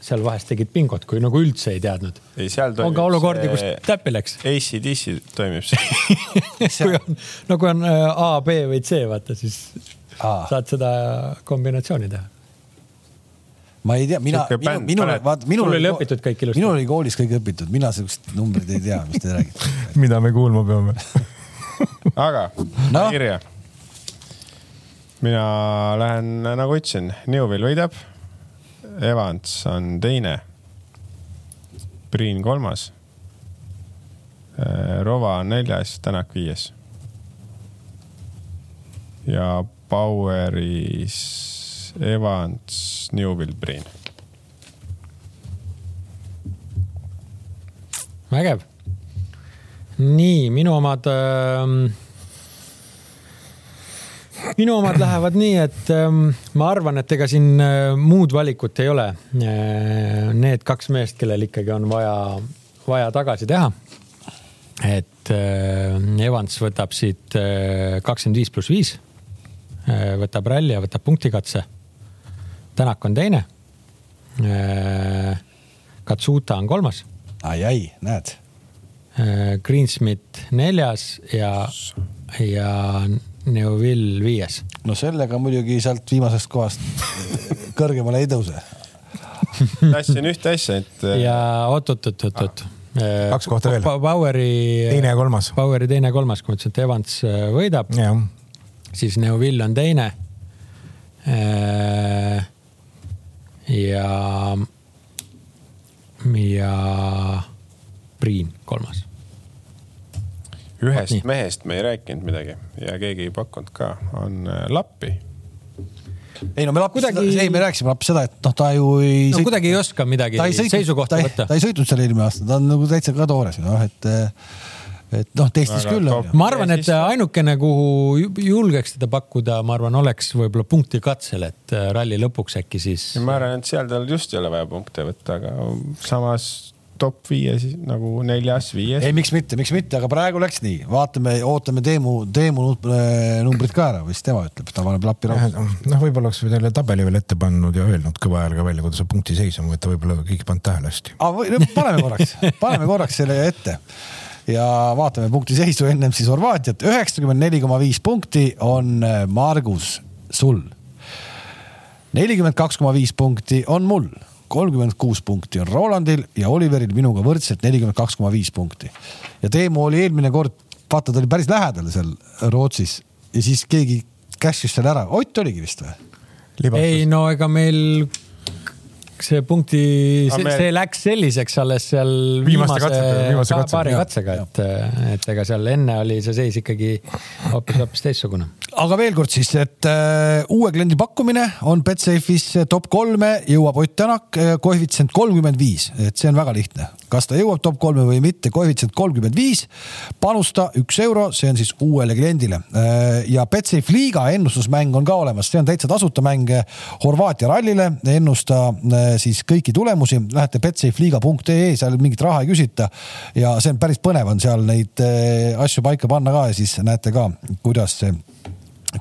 seal vahest tegid bingot, kui nagu üldse ei teadnud. ei, seal toimib. on ka olukordi, kus täppi läks. ACDC toimib see <laughs> kui on, no kui on äh, A, B või C, vaata siis Aa. saad seda kombinatsiooni teha ma ei tea, mina, minu, minul, vaata, minul oli õpitud kõik ilusti. minul oli koolis kõik õpitud, mina siukest numbrit ei tea, mis te räägite <laughs> mida me kuulma peame aga no?, kirja mina lähen, nagu ütlesin, Newvil võidab. Evans on teine. Priin kolmas. Äh, Rova on neljas, Tänak viies. ja Poweris Evans, Newvil, Priin. vägev. nii, minu omad äh minu omad lähevad nii, et ähm, ma arvan, et ega siin äh, muud valikut ei ole äh,. Need kaks meest, kellel ikkagi on vaja, vaja tagasi teha. et äh, Evans võtab siit äh, kakskümmend viis pluss viis äh,, võtab ralli ja võtab punktikatse. Tänak on teine äh,. Katsuta on kolmas ai,. ai-ai, näed. Greensmith neljas ja, ja Neuville viies. no sellega muidugi sealt viimasest kohast kõrgemale ei tõuse. tahtsin ühte asja, et. ja oot-oot-oot-oot-oot. kaks kohta veel. Poweri. teine ja kolmas. Poweri teine ja kolmas, kui ma ütlesin, et Evans võidab. siis Neuvill on teine. ja, ja Priin kolmas ühest mehest me ei rääkinud midagi ja keegi ei pakkunud ka, on Lappi ei no me Lapp kuidagi... ei, me rääkisime Lapp seda, et noh, ta ju ei no, sõit... kuidagi ei oska midagi sõitnud, seisukohta võtta. ta ei sõitnud seal eelmine aasta, ta on nagu täitsa ka toores, noh, et et noh, testis Aga küll. ma arvan, et ainukene, kuhu julgeks teda pakkuda, ma arvan, oleks võib-olla punkti katsel, et äh, ralli lõpuks äkki siis. ma arvan, et seal tal just ei ole vaja punkte võtta, aga samas top viies nagu neljas, viies. ei, miks mitte, miks mitte, aga praegu läks nii, vaatame, ootame Teemu, Teemu äh, numbrid ka ära, mis tema ütleb, ta paneb lappi raudu. noh, võib-olla oleks teile tabeli veel ette pannud ja öelnud kõva häälega välja, kuidas see punkti seis on, et võib-olla kõik ei pannud tähele hästi. paneme korraks, <laughs> paneme korraks selle ette ja vaatame punkti seisu ennem siis Horvaatiat. üheksakümmend neli koma viis punkti on äh, Margus sul. nelikümmend kaks koma viis punkti on mul kolmkümmend kuus punkti on Rolandil ja Oliveril minuga võrdselt nelikümmend kaks koma viis punkti. ja Teemu oli eelmine kord, vaata, ta oli päris lähedal seal Rootsis ja siis keegi cash'is selle ära. Ott oligi vist või? ei no ega meil see punkti, see, see läks selliseks alles seal viimase, viimase katsega, paari katsega, et, et ega seal enne oli see seis ikkagi hoopis, hoopis teistsugune. aga veel kord siis, et uh, uue kliendi pakkumine on Betsafe'is top kolme jõuab Ott Tänak, äh, koefitsient kolmkümmend viis, et see on väga lihtne. kas ta jõuab top kolme või mitte, koefitsient kolmkümmend viis, panusta üks euro, see on siis uuele kliendile uh,. ja Betsafe liiga ennustusmäng on ka olemas, see on täitsa tasuta mäng Horvaatia rallile, ennusta uh, siis kõiki tulemusi, lähete betsafeliiga.ee, seal mingit raha ei küsita. ja see on päris põnev on seal neid eh, asju paika panna ka ja siis näete ka, kuidas see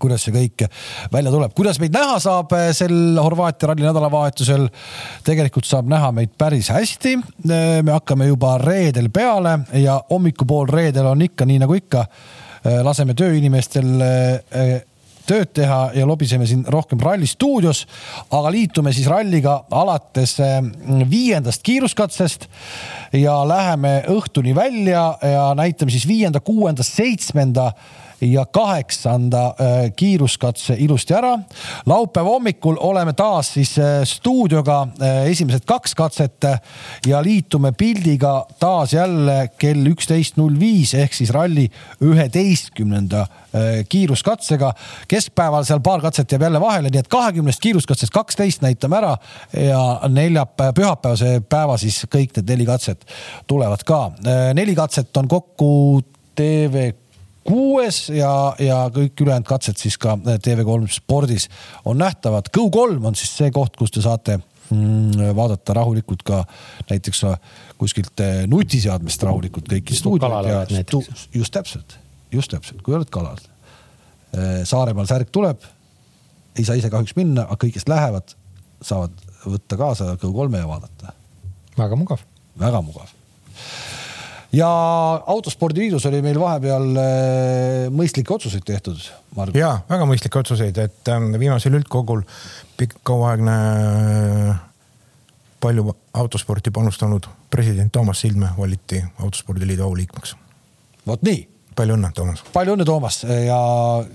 kuidas see kõik välja tuleb, kuidas meid näha saab eh, sel Horvaatia ralli nädalavahetusel. tegelikult saab näha meid päris hästi. Eh, me hakkame juba reedel peale ja hommikupool reedel on ikka nii nagu ikka. laseme tööinimestel tööd teha ja lobiseme siin rohkem Ralli stuudios. aga liitume siis ralliga alates mm, viiendast kiiruskatsest ja läheme õhtuni välja ja näitame siis viienda, kuuenda, seitsmenda ja kaheksanda äh, kiiruskatse ilusti ära. laupäeva hommikul oleme taas siis äh, stuudioga äh, esimesed kaks katset ja liitume pildiga taas jälle kell üksteist null viis ehk siis ralli üheteistkümnenda kiiruskatsega. keskpäeval seal paar katset jääb jälle vahele, nii et kahekümnest kiiruskatsest kaksteist näitame ära ja neljapäeva, pühapäevase päeva siis kõik need neli katset tulevad ka. neli katset on kokku TV kuues ja, ja kõik ülejäänud katsed siis ka TV3 spordis on nähtavad. Go3 on siis see koht, kus te saate mm, vaadata rahulikult ka näiteks kuskilt eh, nutiseadmest rahulikult kõiki stuudioid just täpselt, just täpselt, kui oled kalal. Eh, Saaremaal särk tuleb, ei saa ise kahjuks minna, aga kõik, kes lähevad, saavad võtta kaasa Go3 ja vaadata. väga mugav. väga mugav ja autospordiliidus oli meil vahepeal äh, mõistlikke otsuseid tehtud. ja väga mõistlikke otsuseid, et ähm, viimasel üldkogul pikk kauaaegne äh, palju autosporti panustanud president Toomas Sildmäe valiti autospordiliidu auliikmeks. vot nii palju õnne, Toomas. palju õnne, Toomas ja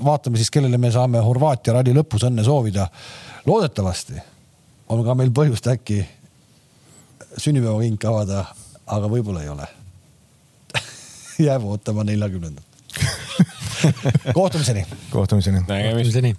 vaatame siis, kellele me saame Horvaatia ralli lõpus õnne soovida. loodetavasti on ka meil põhjust äkki sünnipäevaking avada, aga võib-olla ei ole jääb ootama neljakümnendat <laughs> kohtumiseni. kohtumiseni. nägemiseni.